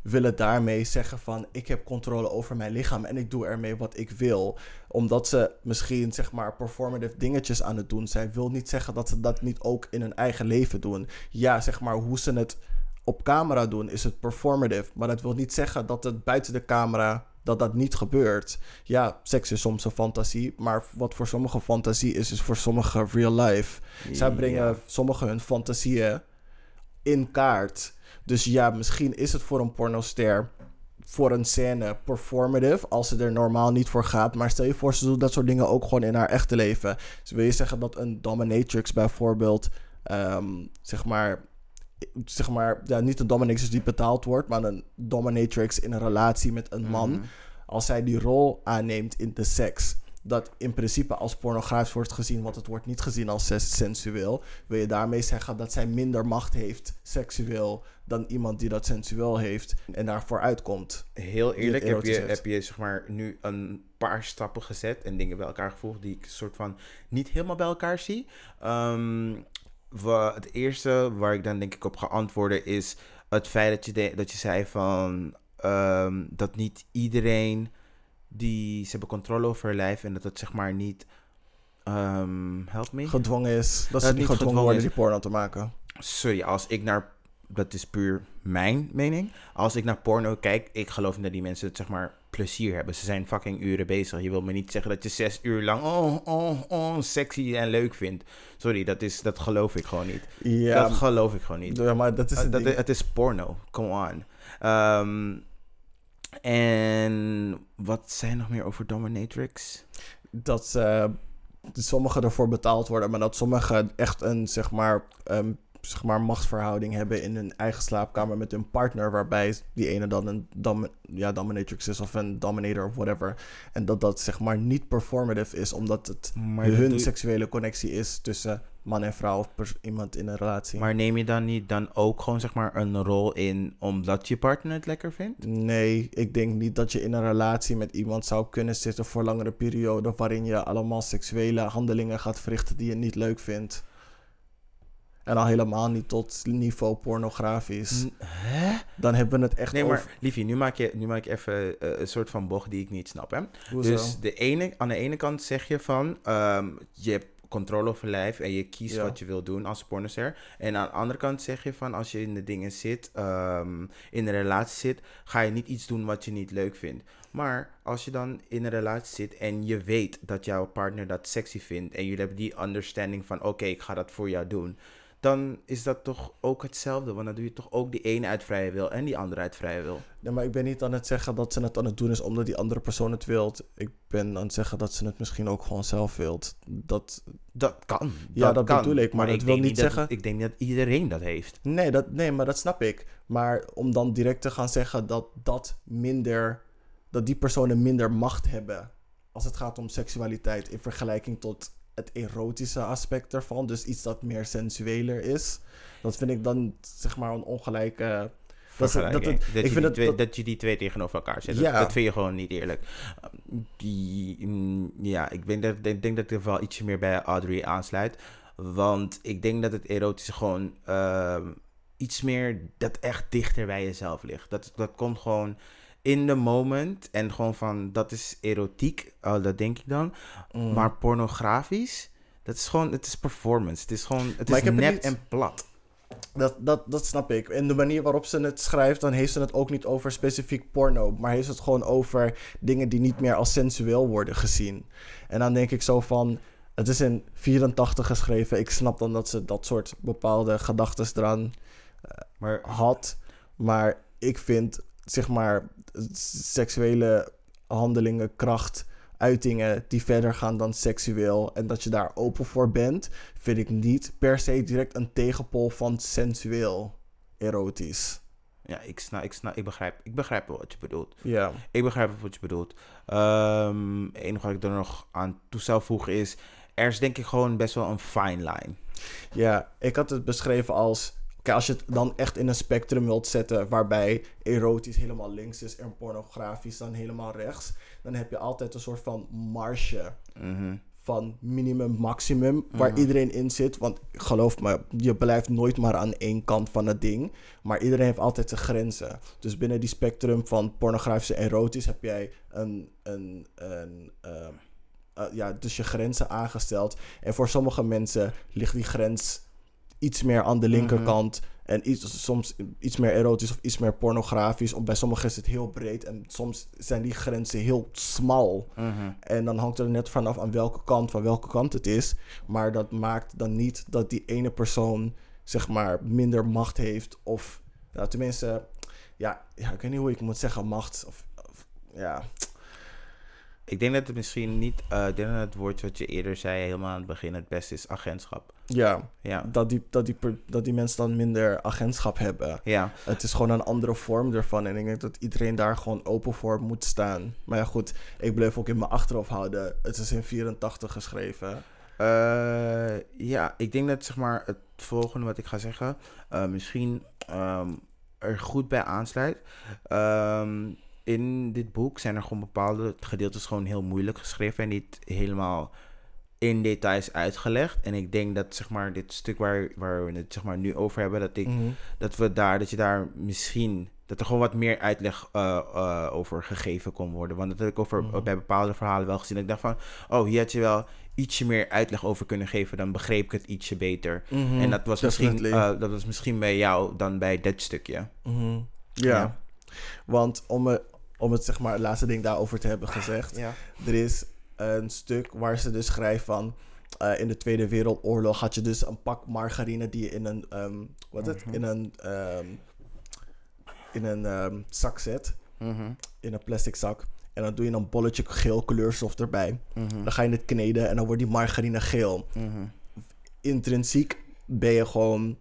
willen daarmee zeggen van ik heb controle over mijn lichaam en ik doe ermee wat ik wil. Omdat ze misschien zeg maar performative dingetjes aan het doen zijn, wil niet zeggen dat ze dat niet ook in hun eigen leven doen. Ja, zeg maar hoe ze het op camera doen is het performative, maar dat wil niet zeggen dat het buiten de camera dat dat niet gebeurt. Ja, seks is soms een fantasie, maar wat voor sommige fantasie is, is voor sommige real life. Zij brengen sommige hun fantasieën in kaart. Dus ja, misschien is het voor een pornoster voor een scène performative als ze er normaal niet voor gaat. Maar stel je voor, ze doet dat soort dingen ook gewoon in haar echte leven. Dus wil je zeggen dat een dominatrix bijvoorbeeld, ehm, zeg maar, zeg maar, ja, niet een dominatrix die betaald wordt, maar een dominatrix in een relatie met een man. Mhm. Als zij die rol aanneemt in de seks, dat in principe als pornografisch wordt gezien, want het wordt niet gezien als sensueel, wil je daarmee zeggen dat zij minder macht heeft seksueel dan iemand die dat sensueel heeft en daarvoor uitkomt. Heel eerlijk, heb je, heb zeg maar nu een paar stappen gezet en dingen bij elkaar gevoegd die ik soort van niet helemaal bij elkaar zie. Ehm, het eerste waar ik dan denk ik op ga antwoorden is het feit dat je, de- dat je zei van ehm, dat niet iedereen die ze hebben controle over hun lijf en dat het zeg maar niet ehm help me. Gedwongen is, dat Dat ze het niet gedwongen gedwongen worden die porno te maken. Sorry, als ik naar. Dat is puur mijn mening. Als ik naar porno kijk, ik geloof niet dat die mensen het zeg maar plezier hebben. Ze zijn fucking uren bezig. Je wil me niet zeggen dat je zes uur lang oh, oh, oh, sexy en leuk vindt. Sorry, dat, is, dat geloof ik gewoon niet. Ja, dat geloof ik gewoon niet. ja, maar dat is het dat, ding. het is porno, come on. Ehm, en wat zijn nog meer over Dominatrix? dat eh, sommigen ervoor betaald worden, maar dat sommigen echt een zeg maar, ehm, zeg maar machtsverhouding hebben in hun eigen slaapkamer met hun partner, waarbij die ene dan een dom ja, dominatrix is of een dominator of whatever. En dat dat zeg maar niet performative is, omdat het Maar, hun doe seksuele connectie is tussen man en vrouw of iemand in een relatie. maar neem je dan niet dan ook gewoon zeg maar een rol in omdat je partner het lekker vindt? Nee, ik denk niet dat je in een relatie met iemand zou kunnen zitten voor langere perioden waarin je allemaal seksuele handelingen gaat verrichten die je niet leuk vindt. En al helemaal niet tot niveau pornografisch. Hè? Dan hebben we het echt Nee, maar over... liefie, nu maak je, nu maak je even eh, een soort van bocht die ik niet snap. Hè? Hoezo? Dus de ene, aan de ene kant zeg je van, ehm, je hebt controle over lijf en je kiest Ja. wat je wil doen als pornoster. En aan de andere kant zeg je van als je in de dingen zit, ehm, in een relatie zit, ga je niet iets doen wat je niet leuk vindt. Maar als je dan in een relatie zit en je weet dat jouw partner dat sexy vindt en jullie hebben die understanding van oké, ik ga dat voor jou doen. Dan is dat toch ook hetzelfde. Want dan doe je toch ook die ene uit vrije wil en die andere uit vrije wil. Nee, maar ik ben niet aan het zeggen dat ze het aan het doen is omdat die andere persoon het wilt. Ik ben aan het zeggen dat ze het misschien ook gewoon zelf wilt. Dat, Dat kan. Ja, dat kan. bedoel ik, maar dat wil denk niet dat- zeggen- ik denk niet dat iedereen dat heeft. nee, dat, nee, maar dat snap ik. Maar om dan direct te gaan zeggen dat dat minder, dat die personen minder macht hebben als het gaat om seksualiteit in vergelijking tot het erotische aspect ervan. Dus iets dat meer sensueler is. Dat vind ik dan zeg maar een ongelijke. Dat, is- dat, het- dat, ik je vind twee, dat- dat je die twee tegenover elkaar zet. Ja. Dat, dat vind je gewoon niet eerlijk. Um, Die, mm, ja, ik denk dat, ik denk dat ik er wel ietsje meer bij Audrey aansluit. Want ik denk dat het erotische gewoon ehm, iets meer dat echt dichter bij jezelf ligt. Dat, dat komt gewoon in the moment. En gewoon van, dat is erotiek. Oh, dat denk ik dan. Mm. Maar pornografisch, dat is gewoon, het is performance. Het is gewoon, het Maar is het nep en plat. Dat, dat, dat snap ik. En de manier waarop ze het schrijft, dan heeft ze het ook niet over specifiek porno. Maar heeft ze het gewoon over dingen die niet meer als sensueel worden gezien. En dan denk ik zo van. Het is in 84 geschreven. Ik snap dan dat ze dat soort bepaalde gedachten eraan Maar had. Maar ik vind, zeg maar, seksuele handelingen, kracht, uitingen die verder gaan dan seksueel. En dat je daar open voor bent, vind ik niet per se direct een tegenpol van sensueel, erotisch. Ja, ik, snap, ik, snap, ik, begrijp, ik begrijp wel wat je bedoelt. Ja. Ik begrijp wel wat je bedoelt. Ehm het enige wat ik er nog aan toe zou voegen is... Er is denk ik gewoon best wel een fine line. Ja, ik had het beschreven als. Oké, als je het dan echt in een spectrum wilt zetten. waarbij erotisch helemaal links is en pornografisch dan helemaal rechts. dan heb je altijd een soort van marge. Mhm. van minimum, maximum, waar Mhm. iedereen in zit. Want geloof me, je blijft nooit maar aan één kant van het ding. Maar iedereen heeft altijd zijn grenzen. Dus binnen die spectrum van pornografisch en erotisch heb jij een, een, een ehm, eh, ja, dus je grenzen aangesteld. En voor sommige mensen ligt die grens iets meer aan de linkerkant. En iets, soms iets meer erotisch of iets meer pornografisch. Of bij sommigen is het heel breed. En soms zijn die grenzen heel smal. Mhm. En dan hangt er net vanaf aan welke kant, van welke kant het is. Maar dat maakt dan niet dat die ene persoon, zeg maar, minder macht heeft. Of, nou, tenminste, ja, ja ik weet niet hoe ik moet zeggen, macht. Of, of- ja, Ik denk dat het misschien niet... eh, ik denk dat het woord wat je eerder zei helemaal aan het begin het beste is agentschap. ja Ja. dat, die, dat, die, dat die mensen dan minder agentschap hebben. Ja, Het is gewoon een andere vorm ervan. En ik denk dat iedereen daar gewoon open voor moet staan. Maar ja, goed, ik bleef ook in mijn achterhoofd houden. Het is in 84 geschreven. Eh, ja, ik denk dat zeg maar het volgende wat ik ga zeggen eh, misschien ehm, er goed bij aansluit. Ehm, in dit boek zijn er gewoon bepaalde gedeeltes gewoon heel moeilijk geschreven en niet helemaal in details uitgelegd. En ik denk dat zeg maar dit stuk waar, waar we het zeg maar nu over hebben, dat ik Mhm. dat we daar, dat je daar misschien, dat er gewoon wat meer uitleg eh, eh, over gegeven kon worden. Want dat heb ik over, Mhm. bij bepaalde verhalen wel gezien. Dat ik dacht van, oh, hier had je wel ietsje meer uitleg over kunnen geven. Dan begreep ik het ietsje beter. Mhm, En dat was, misschien, eh, dat was misschien bij jou dan bij dit stukje. Ja. Ja. want om, om het zeg maar het laatste ding daarover te hebben gezegd. Ja. Er is een stuk waar ze dus schrijft van... eh, in de Tweede Wereldoorlog had je dus een pak margarine die je in een... ehm, wat het? Mhm. In een, ehm, in een ehm, zak zet. Mhm, In een plastic zak. En dan doe je een bolletje geel kleurstof erbij. mhm, Dan ga je het kneden en dan wordt die margarine geel. Intrinsiek ben je gewoon...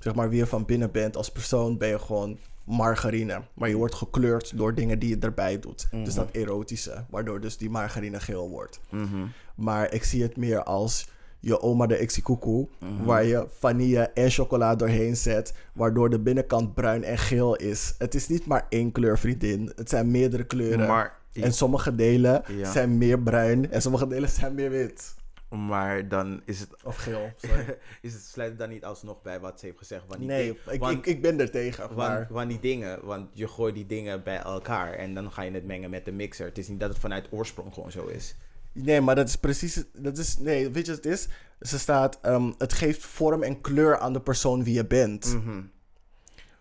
Zeg maar wie je van binnen bent als persoon ben je gewoon margarine. Maar je wordt gekleurd door dingen die je erbij doet. Dus Mhm. dat erotische. Waardoor dus die margarine geel wordt. Mhm. Maar ik zie het meer als je oma de Exikuku, Mhm. waar je vanille en chocola doorheen zet, waardoor de binnenkant bruin en geel is. Het is niet maar één kleur, vriendin. Het zijn meerdere kleuren. Maar, En sommige delen Ja. zijn meer bruin en sommige delen zijn meer wit. Maar dan is het, Of geel, sorry. is het, sluit het dan niet alsnog bij wat ze heeft gezegd. Want die nee, ik, want- ik, ik ben er tegen. Want, Maar want die dingen, want je gooit die dingen bij elkaar en dan ga je het mengen met de mixer. Het is niet dat het vanuit oorsprong gewoon zo is. Nee, maar dat is precies. Dat is, nee, weet je wat het is? Ze staat. ehm, het geeft vorm en kleur aan de persoon wie je bent. Mhm.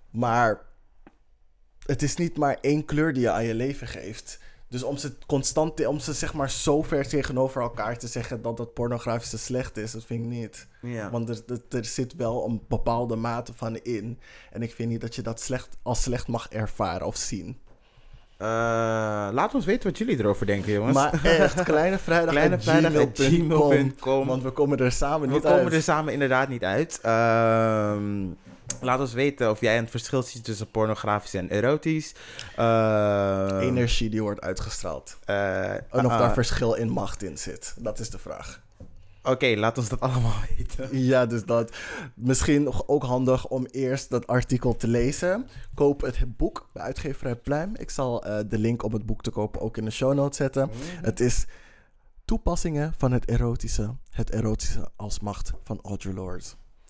Maar het is niet maar één kleur die je aan je leven geeft. Dus om ze constant, om ze zeg maar zo ver tegenover elkaar te zeggen dat dat pornografische slecht is, dat vind ik niet. Ja. Want er, er, er zit wel een bepaalde mate van in. En ik vind niet dat je dat slecht, als slecht mag ervaren of zien. Eh, laat ons weten wat jullie erover denken, jongens. Maar echt, kleine vrijdag, Kleine vrijdag gmail.com. Want we komen er samen We niet komen uit. er samen inderdaad niet uit. Ehm, laat ons weten of jij een verschil ziet tussen pornografisch en erotisch. Ehm, Energie die wordt uitgestraald. eh, En of ah, daar verschil in macht in zit. Dat is de vraag. Oké, laat ons dat allemaal weten. Ja, dus dat. Misschien nog ook handig om eerst dat artikel te lezen. Koop het boek bij uitgeverij Pluim. Ik zal eh, de link om het boek te kopen ook in de show notes zetten. Het is Toepassingen van het erotische. Het erotische als macht van Audre Lorde.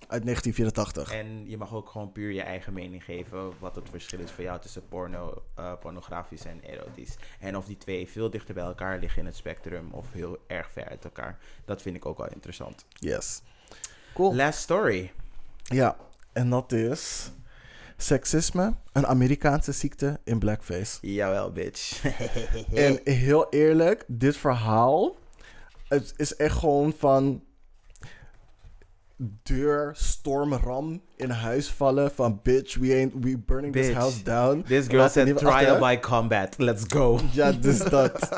Uit 1984. En je mag ook gewoon puur je eigen mening geven wat het verschil is voor jou tussen porno, eh, pornografisch en erotisch. En of die twee veel dichter bij elkaar liggen in het spectrum of heel erg ver uit elkaar. Dat vind ik ook wel interessant. Yes. Cool. Last story. Ja, en dat is seksisme, een Amerikaanse ziekte in blackface. Jawel, bitch. En heel eerlijk, dit verhaal, het is echt gewoon van deur, stormram in huis vallen van bitch, we ain't, we burning this house down. This girl said trial by combat. Let's go. Ja, dus dat.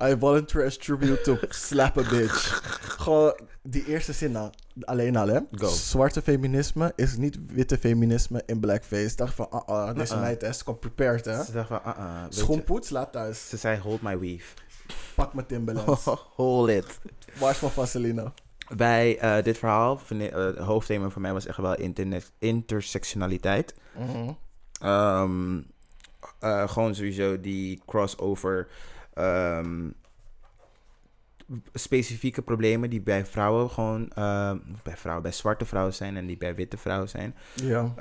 I volunteer as tribute to slap a bitch. Gewoon die eerste zin nou, alleen al, hè? Go. Zwarte feminisme is niet witte feminisme in blackface. Dacht van, ah, ah, deze Uh-uh. meid is komt prepared, hè? Ze dacht van, uh -uh, weet je- Schoenpoets, laat thuis. Ze zei, hold my weave. Pak mijn Timberlands. hold it. Waar is mijn Vaseline? Bij eh, dit verhaal, vind ik, eh, het hoofdthema voor mij was echt wel intersectionaliteit. Eh, gewoon sowieso die crossover. ehm, specifieke problemen die bij vrouwen gewoon. ehm, bij vrouwen, bij zwarte vrouwen zijn en die bij witte vrouwen zijn. Ja.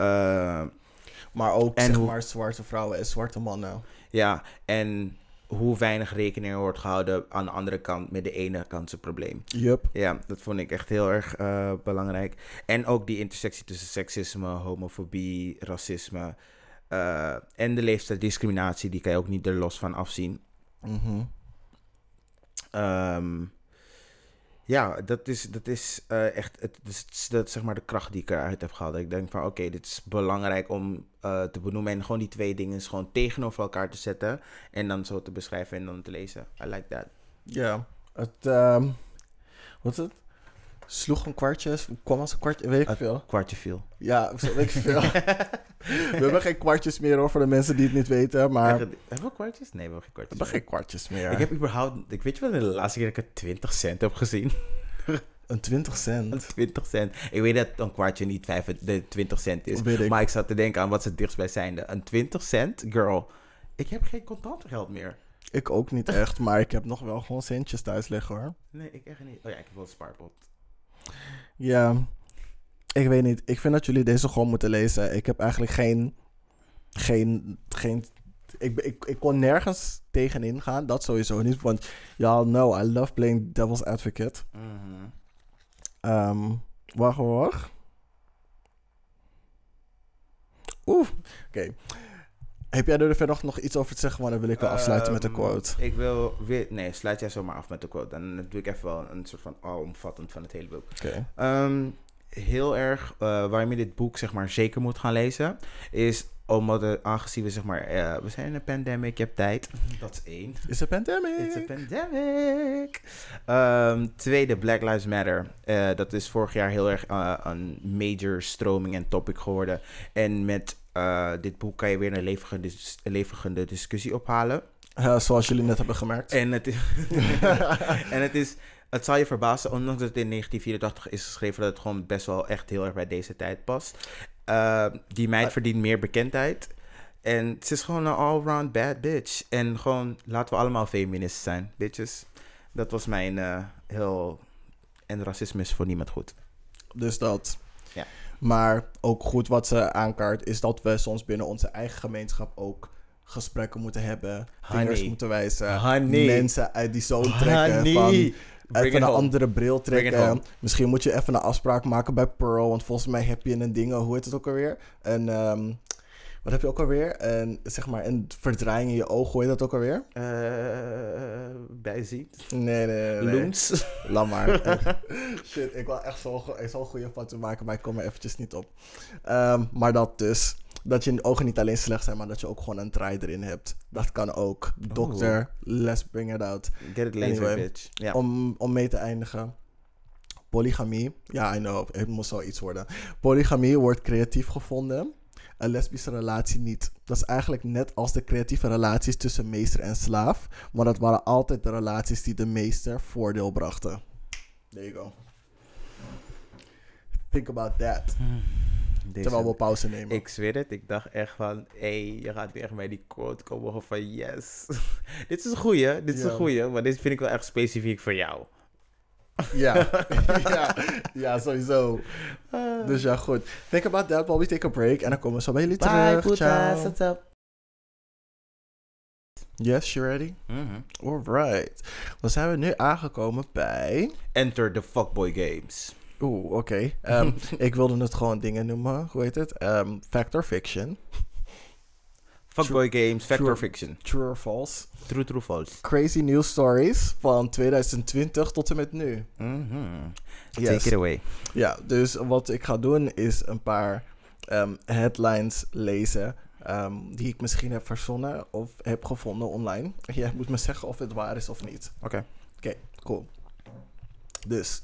Maar ook, En zeg maar, zwarte vrouwen en zwarte mannen. ja, en hoe weinig rekening wordt gehouden aan de andere kant met de ene kant zijn probleem. Yup. Ja, dat vond ik echt heel erg eh, belangrijk. En ook die intersectie tussen seksisme, homofobie, racisme. eh, en de leeftijdsdiscriminatie, die kan je ook niet er los van afzien. Ehm, ja, dat is, dat is eh, echt het, dus dat, zeg maar de kracht die ik eruit heb gehaald. Ik denk van oké, dit is belangrijk om eh, te benoemen. En gewoon die twee dingen gewoon tegenover elkaar te zetten. En dan zo te beschrijven en dan te lezen. I like that. Ja. Het, ehm wat is het? Sloeg een kwartje, kwam als een kwartje, weet ik veel. Kwartje viel. Ja, weet ik veel. we hebben geen kwartjes meer hoor, voor de mensen die het niet weten, maar... We Hebben we kwartjes? Nee, we hebben geen kwartjes. hebben geen kwartjes meer. Ik heb überhaupt... Ik weet je wel, de laatste keer dat ik er 20 cent heb gezien? Een 20 cent. Een 20 cent. Ik weet dat een kwartje niet 5, de 20 cent is. Ik. Maar ik zat te denken aan wat ze dichtstbijzijnde. Een 20 cent? Girl, ik heb geen contant geld meer. Ik ook niet echt, maar ik heb nog wel gewoon centjes thuis liggen hoor. Nee, ik echt niet. Oh ja, ik heb wel een spaarpot. Ja, ik weet niet. Ik vind dat jullie deze gewoon moeten lezen. Ik heb eigenlijk geen. Geen. geen ik, ik, ik kon nergens tegenin gaan. Dat sowieso niet. Want y'all know, I love playing devil's advocate. Mhm. Ehm wacht, wacht. Oeh, oké. Heb jij er verder nog, iets over te zeggen? Maar dan wil ik wel afsluiten met een Ehm, quote. Ik wil weer... Nee, sluit jij zomaar af met de quote. Dan doe ik even wel een soort van alomvattend van het hele boek. Oké. Ehm, heel erg waarom je dit boek zeg maar zeker moet gaan lezen is omdat het, aangezien we zeg maar eh, we zijn in een pandemic, je hebt tijd. Dat is één. Is a pandemic. It's a pandemic. Ehm, tweede, Black Lives Matter. Eh, dat is vorig jaar heel erg een major stroming en topic geworden. En met eh, dit boek kan je weer een een levige discussie ophalen. Eh, zoals jullie net hebben gemerkt. En het is, en het is, het zal je verbazen, ondanks dat het in 1984 is geschreven, dat het gewoon best wel echt heel erg bij deze tijd past. Uh, die meid Maar- verdient meer bekendheid. En ze is gewoon een all-round bad bitch. En gewoon, laten we allemaal feministen zijn, bitches. Dat was mijn eh, heel... En racisme is voor niemand goed. Dus dat. Ja. Maar ook goed wat ze aankaart is dat we soms binnen onze eigen gemeenschap ook gesprekken moeten hebben, vingers moeten wijzen, Honey. mensen uit die zoon trekken, Honey. van even een home. andere bril trekken. Misschien moet je even een afspraak maken bij Pearl, want volgens mij heb je een ding, hoe heet het ook alweer? Een, ehm, wat heb je ook alweer? Een, zeg maar, een verdraaiing in je oog, hoe heet dat ook alweer? Eh, bijziet. Nee, nee, nee. Loens. Laat maar. Shit, ik wil echt zo'n zo'n goede foto maken, maar ik kom er eventjes niet op. Ehm, maar dat dus. Dat je ogen niet alleen slecht zijn, maar dat je ook gewoon een draai erin hebt. Dat kan ook. Dokter, let's bring it out. Get it laser, Anyway. bitch. Om, om mee te eindigen. Polygamie. Ja, I know. Het moest wel iets worden. Polygamie wordt creatief gevonden. Een lesbische relatie niet. Dat is eigenlijk net als de creatieve relaties tussen meester en slaaf. Maar dat waren altijd de relaties die de meester voordeel brachten. There you go. Think about that. Deze- Terwijl we pauze nemen. Ik zweer het, ik dacht echt van, hé, hey, je gaat weer echt bij die quote komen van yes. dit is een goeie, dit is Ja. een goeie, maar dit vind ik wel echt specifiek voor jou. Ja. ja. ja, sowieso. Dus ja, goed. Think about that while we take a break. En dan komen we zo bij jullie terug. Ciao. what's up? Yes, you ready? Mhm. Alright. Dan zijn we nu aangekomen bij. Enter the fuckboy games. Oeh, oké. Ehm, ik wilde het gewoon dingen noemen. Hoe heet het? Ehm, fact or fiction. Fuckboy games, fact True. or fiction. True or false. True, true, false. Crazy news stories van 2020 tot en met nu. Mhm. Yes. Take it away. Ja, dus wat ik ga doen is een paar ehm, headlines lezen. ehm, die ik misschien heb verzonnen of heb gevonden online. Jij moet me zeggen of het waar is of niet. Oké. Oké, cool. Dus,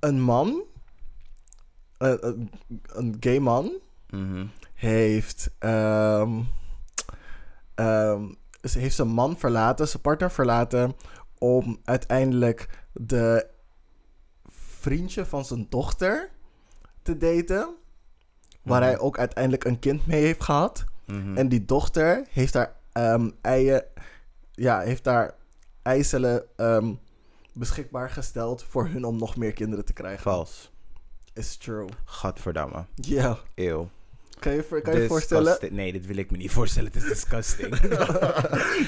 een man, eh, een, een gay man, Mhm. heeft, ehm, ehm, ze heeft zijn man verlaten, zijn partner verlaten, om uiteindelijk de vriendje van zijn dochter te daten. Waar Mhm. hij ook uiteindelijk een kind mee heeft gehad. Mhm. En die dochter heeft daar ehm eieren, ja, heeft daar eicellen ehm, beschikbaar gesteld voor hun om nog meer kinderen te krijgen. Vals. Is true. Gadverdamme. Ja. Eeuw. Kan je, kan je voorstellen? Nee, dit wil ik me niet voorstellen. Het is disgusting.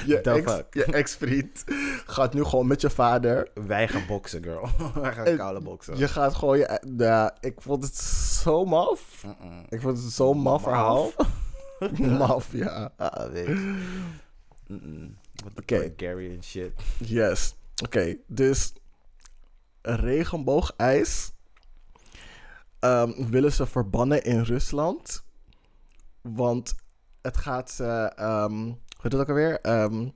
je, ex, je ex-vriend gaat nu gewoon met je vader. Wij gaan boksen, girl. Wij gaan En koude boksen. Je gaat gewoon je... Ja, ik vond het zo maf. Mm-mm. Ik vond het zo'n maf Maf. verhaal. maf, ja. Ah, weet. Wat Oké. okay. Gary en shit. Yes. Oké, dus regenboogijs ehm, willen ze verbannen in Rusland. Want het gaat ze, ehm, hoe heet het ook alweer? Ehm,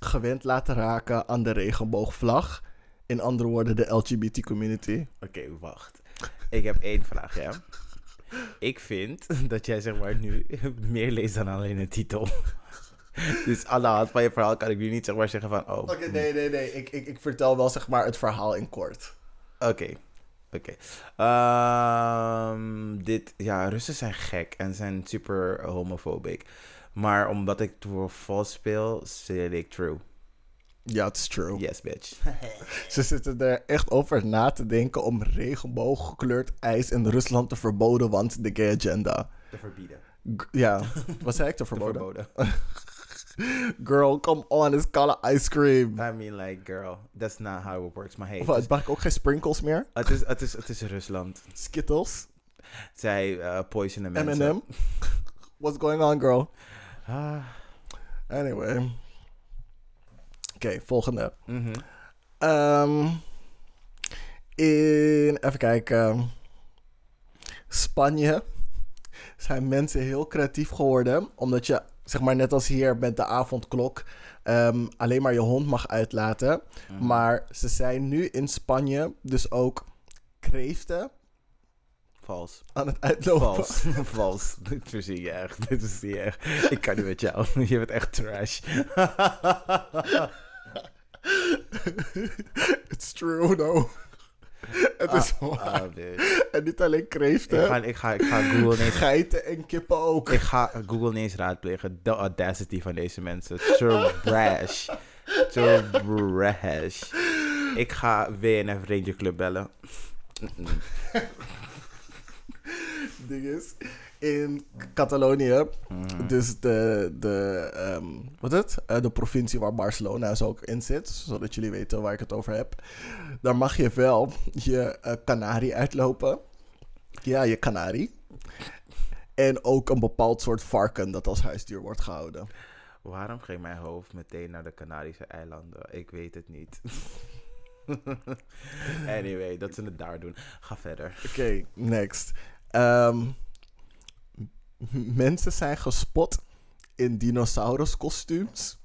gewend laten raken aan de regenboogvlag. In andere woorden, de LGBT community. Oké, wacht. Ik heb één vraag, ja. Ik vind dat jij zeg maar nu meer leest dan alleen een titel. Dus aan de hand van je verhaal kan ik nu niet zeg maar zeggen van... Oh, Oké, nee, nee, nee. Ik, ik, ik vertel wel zeg maar het verhaal in kort. Oké. Oké. Ehm, dit, ja, Russen zijn gek en zijn super homofobic. Maar omdat ik voor vals speel, zeg ik true. Ja, het is true. Yes, bitch. Ze zitten er echt over na te denken om regenbooggekleurd ijs in Rusland te verboden, want de gay agenda. Te verbieden. G- ja, wat zei ik te Te verboden? Girl, come on, it's color ice cream. I mean, like, girl, that's not how it works. Maar hey, Of het is, ook geen sprinkles meer? het is, het is, het is Rusland. Skittles? Zij eh poisonen mensen. M&M? What's going on, girl? Ah, Anyway. Oké, volgende. mhm. Ehm, in, even kijken. Spanje zijn mensen heel creatief geworden. Omdat je, zeg maar net als hier met de avondklok, ehm, alleen maar je hond mag uitlaten. Mhm. Maar ze zijn nu in Spanje dus ook kreeften Vals. aan het uitlopen. Vals. Vals. Dit verzin je echt. Dit is niet echt. Ik kan niet met jou. Je bent echt trash. It's true, though. Het is Ah, waar. ah, bitch. En niet alleen Ik kreeften. ga, ik, ga, ik ga Google ineens, Geiten en kippen ook. ik ga Google ineens raadplegen. De audacity van deze mensen. Trash. Trash. Ik ga WNF Ranger Club bellen. Ding is, in Catalonië, Mhm. dus de, de, ehm, wat het? Eh, de provincie waar Barcelona dus ook in zit, zodat jullie weten waar ik het over heb. Daar mag je wel je kanarie uitlopen. Ja, je kanarie. En ook een bepaald soort varken dat als huisdier wordt gehouden. Waarom ging mijn hoofd meteen naar de Canarische eilanden? Ik weet het niet. anyway, dat ze het daar doen. Ga verder. Oké, next. Ehm, mensen zijn gespot in dinosaurus-kostuums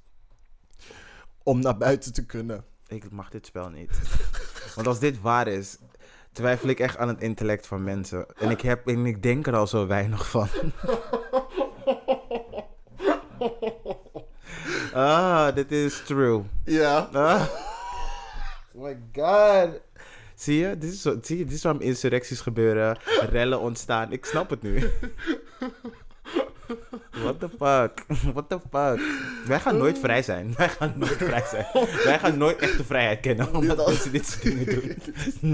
om naar buiten te kunnen. Ik mag dit spel niet. Want als dit waar is, twijfel ik echt aan het intellect van mensen. En ik, heb, en ik denk er al zo weinig van. ah, dit is true. Ja. Ah. Oh my god. Zie je? Dit is, zo, zie je? Dit is waarom insurrecties gebeuren, rellen ontstaan. Ik snap het nu. What the fuck? What the fuck? Wij gaan nooit vrij zijn. Wij gaan nooit vrij zijn. Wij gaan nooit echte vrijheid kennen omdat mensen dit soort dingen doen.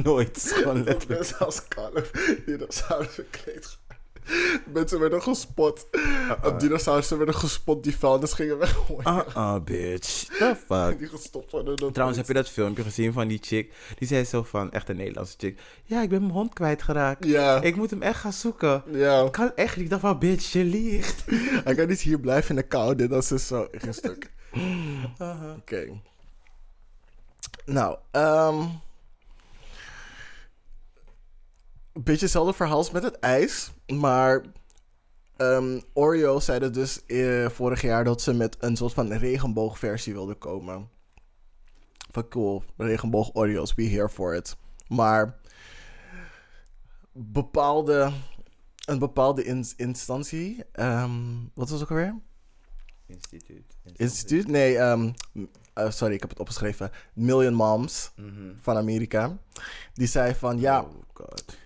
Nooit. Gewoon letterlijk. Mensen als kalf, dinosaurus verkleed gaan. Mensen werden gespot. Op dinosaurussen werden gespot die vuilnis gingen weggooien. Uh uh, bitch. The fuck? Die gestopt worden. door Trouwens, heb je dat filmpje gezien van die chick? Die zei zo van, echt een Nederlandse chick. Ja, ik ben mijn hond kwijtgeraakt. Ja. Ik moet hem echt gaan zoeken. Ja. Ik kan echt niet. Ik dacht van, bitch, je liegt. Hij kan niet hier blijven in de kou. Dit dat is zo een stuk. Oké. Nou, ehm een beetje hetzelfde verhaal als met het ijs. Maar ehm, Oreo zeiden dus eh, vorig jaar dat ze met een soort van regenboogversie wilden komen. Van cool, regenboog Oreos, be here for it. Maar bepaalde, een bepaalde ins- instantie, ehm, wat was het ook alweer? Instituut. Instituut? Nee, ehm, eh, sorry, ik heb het opgeschreven. Million Moms Mhm. van Amerika. Die zei van, ja, Oh god.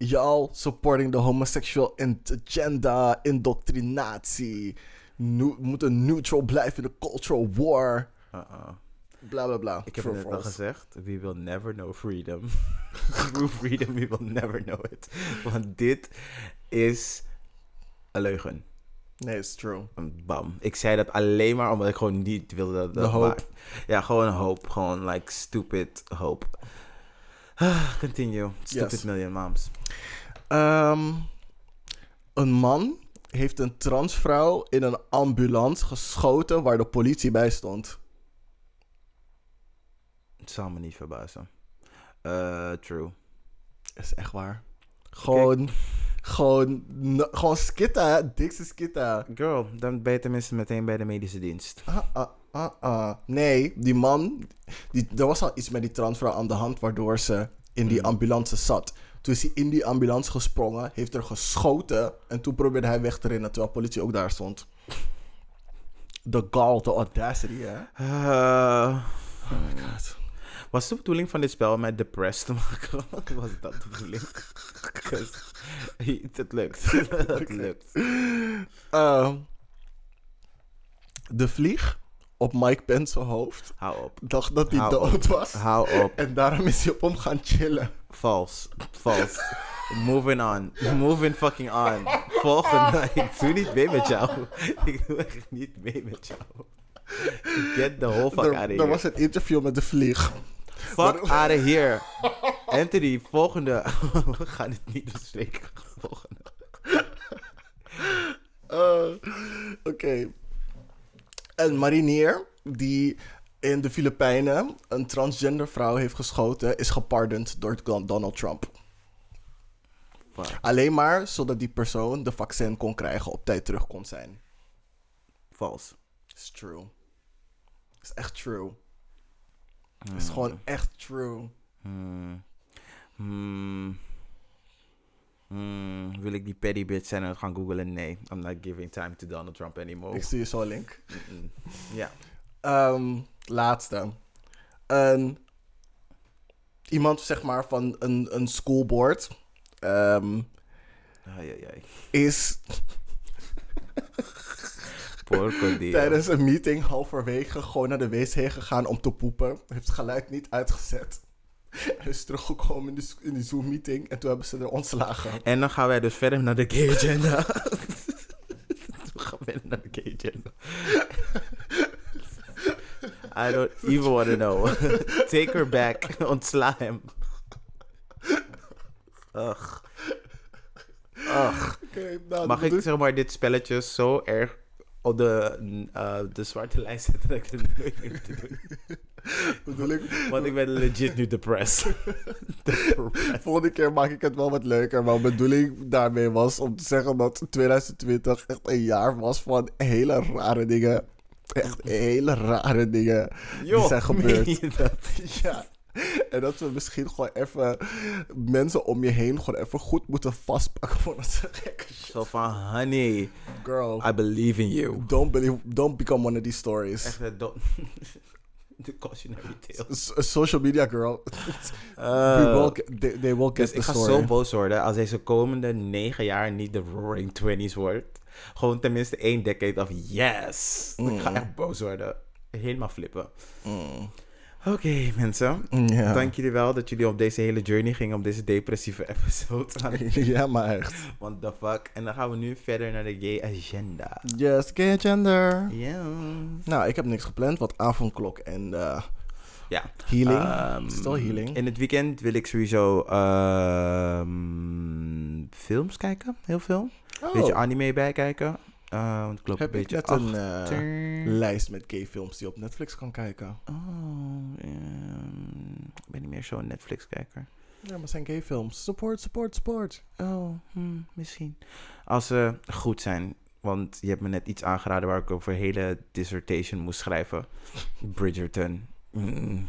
Y'all supporting the homosexual agenda, indoctrinatie. Nu, moeten neutral blijven in de cultural war. Uh-uh. Bla bla bla. Ik heb het net al gezegd. We will never know freedom. True freedom, we will never know it. Want dit is een leugen. Nee, it's true. Bam. Ik zei dat alleen maar omdat ik gewoon niet wilde dat De dat hoop. Ja, gewoon hoop. Gewoon like stupid hoop. Ah, Continue. Stupid Yes. million moms. Ehm, een man heeft een transvrouw in een ambulance geschoten waar de politie bij stond. Het zal me niet verbazen. Eh, true. Is echt waar. Gewoon, gewoon, gewoon skitta, dikste skitta. Girl, dan ben je tenminste meteen bij de medische dienst. Ah, ah, ah, ah. Nee, die man, die, er was al iets met die transvrouw aan de hand waardoor ze in die Mm. ambulance zat. Toen is hij in die ambulance gesprongen, heeft er geschoten en toen probeerde hij weg te rennen terwijl politie ook daar stond. De gall, de audacity, hè? Eh, Oh my god. was de bedoeling van dit spel om mij depressed te maken? was dat de bedoeling? Het lukt. Het lukt. Ehm, de vlieg op Mike Pence's hoofd Hou op. dacht dat hij Hou dood was. Hou op. En daarom is hij op hem gaan chillen. Vals. Vals. Moving on. Moving fucking on. Volgende. Ik doe niet mee met jou. Ik doe echt niet mee met jou. Get the whole fuck er, out of er here. was een interview met de vlieg. Fuck out of here. Anthony, volgende. We gaan het niet bespreken. Volgende. Eh, Oké. Een marinier die in de Filipijnen een transgender vrouw heeft geschoten, is gepardoned door Don- Donald Trump. Fuck. Alleen maar zodat die persoon de vaccin kon krijgen op tijd terug kon zijn. Vals. Is true. Is echt true. Is gewoon echt true. Hmm. Hmm. Hmm. Wil ik die petty bitch zijn en gaan googlen? Nee. I'm not giving time to Donald Trump anymore. Ik zie je zo link. Mm-mm. Ja. Ehm, laatste. Een, iemand, zeg maar, van een, een schoolboard ehm, Ai, ai, ai. is tijdens een meeting halverwege gewoon naar de wc gegaan om te poepen. Heeft het geluid niet uitgezet. Hij is teruggekomen in, de, in die Zoom-meeting en toen hebben ze er ontslagen. En dan gaan wij dus verder naar de gay agenda. We gaan verder naar de gay agenda. I don't even want to know. Take her back. Ontsla hem. Ugh. Ugh. Oké, nou, Mag ik zeg maar dit spelletje zo erg op de, eh, de zwarte lijst zetten dat ik het nooit meer te doen? bedoel ik, Want ik ben legit nu depressed. depressed. volgende keer maak ik het wel wat leuker. Maar mijn bedoeling daarmee was om te zeggen dat 2020 echt een jaar was van hele rare dingen. Echt hele rare dingen die zijn gebeurd. meen je dat? Ja. En dat we misschien gewoon even mensen om je heen gewoon even goed moeten vastpakken voor dat gekke shit. Zo van, honey, Girl, I believe in you. don't believe, don't become one of these stories. Echt, eh, don't... De cautionary tale. Social media girl. Uh, will they, they will get dus the ik ga story. zo boos worden als deze komende negen jaar niet de Roaring Twenties wordt. Gewoon tenminste één decade of yes. Ik ga echt boos worden. Helemaal flippen. Mm. Oké, mensen. Ja. Dank jullie wel dat jullie op deze hele journey gingen op deze depressieve episode. ja, maar echt. What the fuck. En dan gaan we nu verder naar de gay agenda. Yes, gay gender. Ja. Nou, ik heb niks gepland, wat avondklok en eh, Ja. healing. Still healing. In het weekend wil ik sowieso ehm, films kijken. Heel veel. Oh, Beetje anime bijkijken. Want ik loop heb een ik beetje net een eh, lijst met gay films die je op Netflix kan kijken. Oh, ehm, ik ben niet meer zo'n Netflix-kijker. Ja, maar het zijn gay films. Support, support, support. Oh, hmm, misschien. Als ze goed zijn. Want je hebt me net iets aangeraden waar ik over een hele dissertation moest schrijven. Bridgerton. Mm.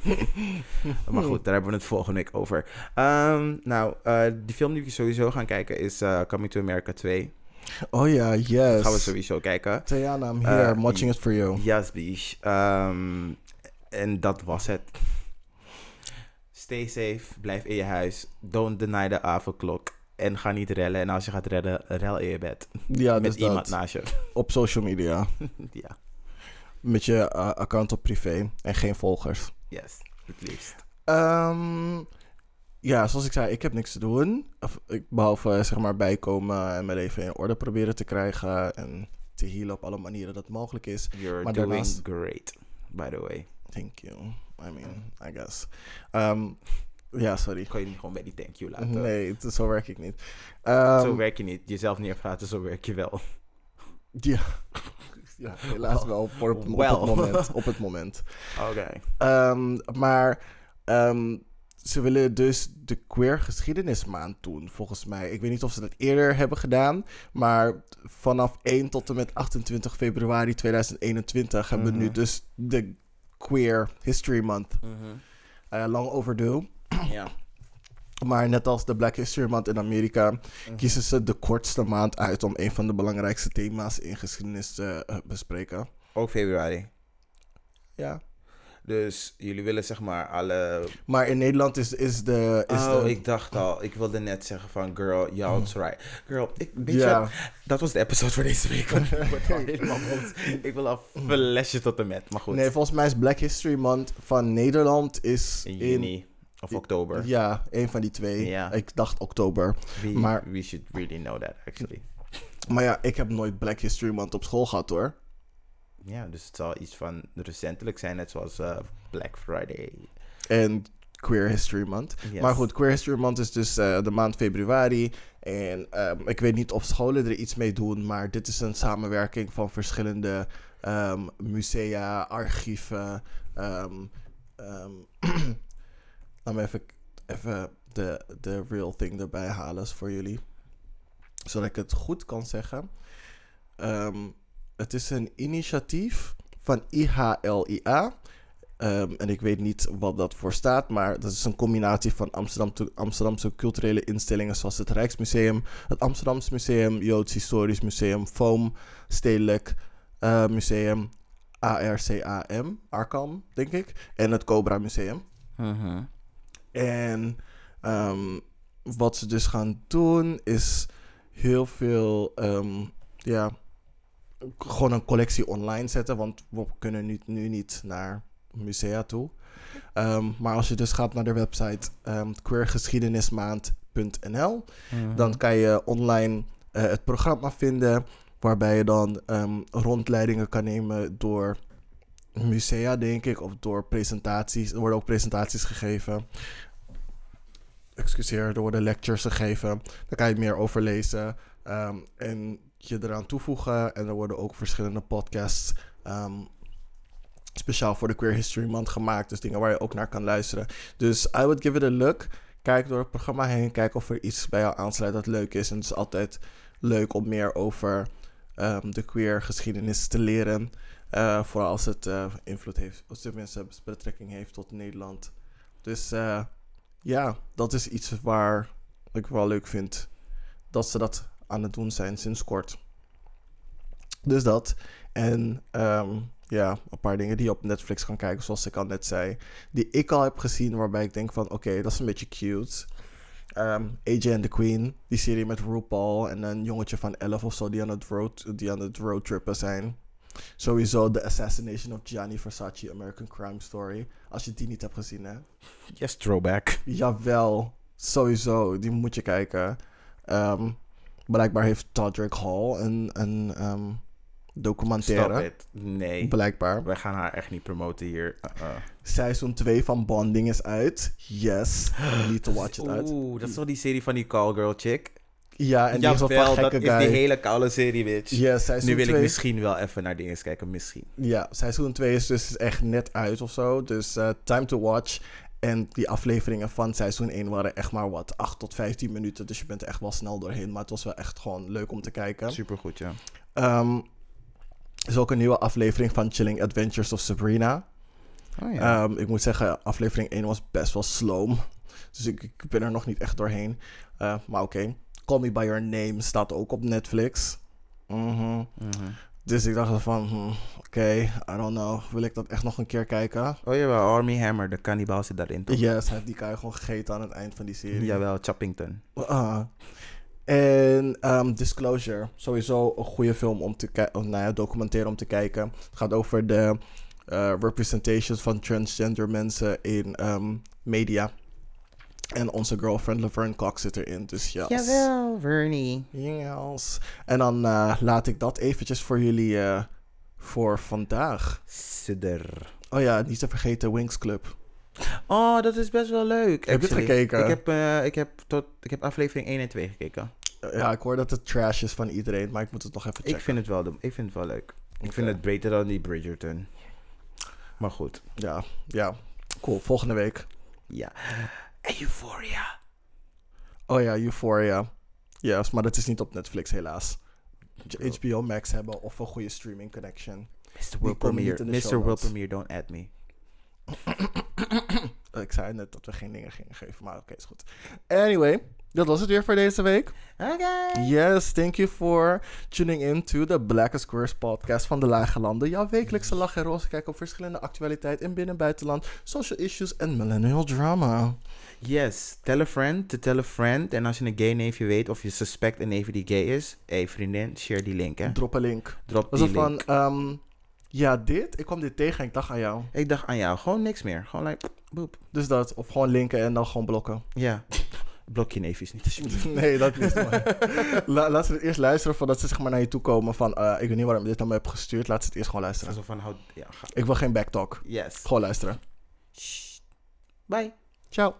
maar goed, daar hebben we het volgende week over. Ehm, nou, eh, die film die we sowieso gaan kijken is eh, Coming to America 2. Oh ja, yes. Gaan we sowieso kijken. Tayana, I'm here. Eh, I'm watching it for you. Yes, bish. Ehm, en dat was het. Stay safe. Blijf in je huis. Don't deny de avondklok. En ga niet rellen. En als je gaat redden, rel in je bed. Ja, Met dus iemand dat. naast je. Op social media. ja, Met je eh, account op privé. En geen volgers. yes. Het liefst. Ehm, ja, zoals ik zei, ik heb niks te doen. Of, ik, behalve eh, zeg maar bijkomen en mijn leven in orde proberen te krijgen. En te healen op alle manieren dat mogelijk is. You're Maar doing daarnaast- great, by the way. Thank you. I mean, I guess. Ehm, ja, sorry. Kan je niet gewoon bij die thank you laten? Nee, het- zo werk ik niet. Ehm, Zo werk je niet. Jezelf neerpraten, zo werk je wel. Ja. ja, helaas wel. Op, op het moment. Op het moment. Oké. Ehm, maar ehm, ze willen dus de queer geschiedenismaand doen, volgens mij. Ik weet niet of ze dat eerder hebben gedaan, maar vanaf 1 tot en met 28 februari 2021 hebben we nu Mhm. dus de Queer History Month. Eh, lang overdue. Ja. Maar net als de Black History Month in Amerika kiezen ze de kortste maand uit om een van de belangrijkste thema's in geschiedenis te eh, bespreken. Ook februari. Ja. Dus jullie willen zeg maar alle... Maar in Nederland is, is de. Is oh, de ik dacht al. Ik wilde net zeggen van... Girl, it's right. Girl, ik, weet je? Dat was de episode voor deze week. want ik word al helemaal. Ik wil al flesje tot en met. Maar goed. Nee, volgens mij is Black History Month van Nederland is in in. juni of oktober. Ja, een van die twee. Ik dacht oktober. We, maar- we should really know that, actually. Maar ja, ik heb nooit Black History Month op school gehad hoor. Ja, dus het zal iets van recentelijk zijn, net zoals eh, Black Friday. En Queer History Month. Yes. Maar goed, Queer History Month is dus eh, de maand februari. En ehm, ik weet niet of scholen er iets mee doen, maar dit is een samenwerking van verschillende ehm, musea, archieven. ehm, laat me even, even de, de real thing erbij halen voor jullie. Zodat ik het goed kan zeggen. Ehm, het is een initiatief van IHLIA. Ehm, en ik weet niet wat dat voor staat, maar dat is een combinatie van Amsterdam Amsterdamse culturele instellingen zoals het Rijksmuseum, het Amsterdamse Museum, Joods Historisch Museum, FOAM, Stedelijk eh, Museum, ARCAM, Arkham, denk ik, en het Cobra Museum. Mhm. En ehm, wat ze dus gaan doen is heel veel, ehm, ja, gewoon een collectie online zetten. Want we kunnen nu, nu niet naar musea toe. Ehm, maar als je dus gaat naar de website ehm queergeschiedenismaand.nl, Mhm. dan kan je online eh, het programma vinden, waarbij je dan ehm, rondleidingen kan nemen door musea, denk ik, of door presentaties. Er worden ook presentaties gegeven. Excuseer, er worden lectures gegeven. Daar kan je meer over lezen en je eraan toevoegen. En er worden ook verschillende podcasts ehm, speciaal voor de Queer History Month gemaakt. Dus dingen waar je ook naar kan luisteren. Dus I would give it a look. Kijk door het programma heen. Kijk of er iets bij jou aansluit dat leuk is. En het is altijd leuk om meer over ehm, de queer geschiedenis te leren. Eh, vooral als het eh, invloed heeft, of tenminste betrekking heeft tot Nederland. Dus eh, ja, dat is iets waar ik wel leuk vind. Dat ze dat aan het doen zijn sinds kort. Dus dat. En ehm, ja, een paar dingen die je op Netflix kan kijken, zoals ik al net zei. Die ik al heb gezien, waarbij ik denk van, oké, dat is een beetje cute. Ehm AJ and the Queen, die serie met RuPaul en een jongetje van 11 of zo die aan het, road, die aan het roadtrippen zijn. Sowieso The Assassination of Gianni Versace, American Crime Story. Als je die niet hebt gezien, hè. Yes, throwback. Jawel, sowieso. Die moet je kijken. Ehm, blijkbaar heeft Todrick Hall een, een Stop documentaire. Nee. Blijkbaar. Wij gaan haar echt niet promoten hier. Uh-uh. Seizoen 2 van Bonding is uit. Yes, you need to watch it uit. Oeh, dat is toch die serie van die call girl chick? Ja, en die is wel dat gekke is guy. die hele koude serie, bitch. Yes, seizoen nu wil ik 2 misschien wel even naar dingen kijken, misschien. Ja, seizoen 2 is dus echt net uit of zo. Dus eh, time to watch. En die afleveringen van seizoen 1 waren echt maar wat 8 tot 15 minuten. Dus je bent er echt wel snel doorheen. Maar het was wel echt gewoon leuk om te kijken. Supergoed, ja. Ehm, er is ook een nieuwe aflevering van Chilling Adventures of Sabrina. Oh ja. Ehm, ik moet zeggen, aflevering 1 was best wel sloom. Dus ik, ik ben er nog niet echt doorheen. Eh, maar oké. Call Me By Your Name staat ook op Netflix. Mhm. Mhm. Dus ik dacht van, hmm, oké, I don't know. Wil ik dat echt nog een keer kijken? Oh jawel, Army Hammer, de kannibaal zit daarin toch? Yes, hij heeft die guy gewoon gegeten aan het eind van die serie. Jawel, Choppington. Ah. En ehm, Disclosure, sowieso een goede film om te kijken, nou ja, documentaire om te kijken. Het gaat over de eh, representations van transgender mensen in ehm, media. En onze girlfriend Laverne Cox zit erin, dus ja. Jawel, Vernie. Yes. En dan eh, laat ik dat eventjes voor jullie eh, voor vandaag. Sidder. Oh ja, niet te vergeten Wings Club. Oh, dat is best wel leuk. Heb je het gekeken? Ik heb, eh, ik, heb tot, ik heb aflevering 1 en 2 gekeken. Ja, ik hoor dat het trash is van iedereen, maar ik moet het nog even checken. Ik vind het wel, de- ik vind het wel leuk. Ik vind het beter dan die Bridgerton. Maar goed. Ja, ja. Cool, volgende week. Ja. En Euphoria. Oh ja, Euphoria. Yes, maar dat is niet op Netflix helaas. HBO Max hebben of een goede streaming connection. Mr. notes. Wilpermeer, don't add me. Ik zei net dat we geen dingen gingen geven, maar oké, is goed. Anyway, dat was het weer voor deze week. Oké. Yes, thank you for tuning in to the Black Squares podcast van de Lage Landen. Jouw wekelijkse lach en roze kijk op verschillende actualiteit in binnen- en buitenland, social issues en millennial drama. Yes, tell a friend to tell a friend. En als je een gay neefje weet of je suspect een neefje die gay is, hé hey, vriendin, share die link hè. Drop een link. Drop die link. van, ehm, ja, dit? Ik kwam dit tegen en ik dacht aan jou. Ik dacht aan jou, gewoon niks meer. Gewoon like, boep. Dus dat, of gewoon linken en dan gewoon blokken. Ja. Blok je neefjes niet alsjeblieft. Nee, dat is. La, laat ze het eerst luisteren voordat ze zeg maar, naar je toe komen van... eh, ik weet niet waarom je dit naar me hebt gestuurd. Laat ze het eerst gewoon luisteren. Alsof van, houd, ja, ga. Ik wil geen backtalk. Yes. Gewoon luisteren. Shh. Bye. Ciao.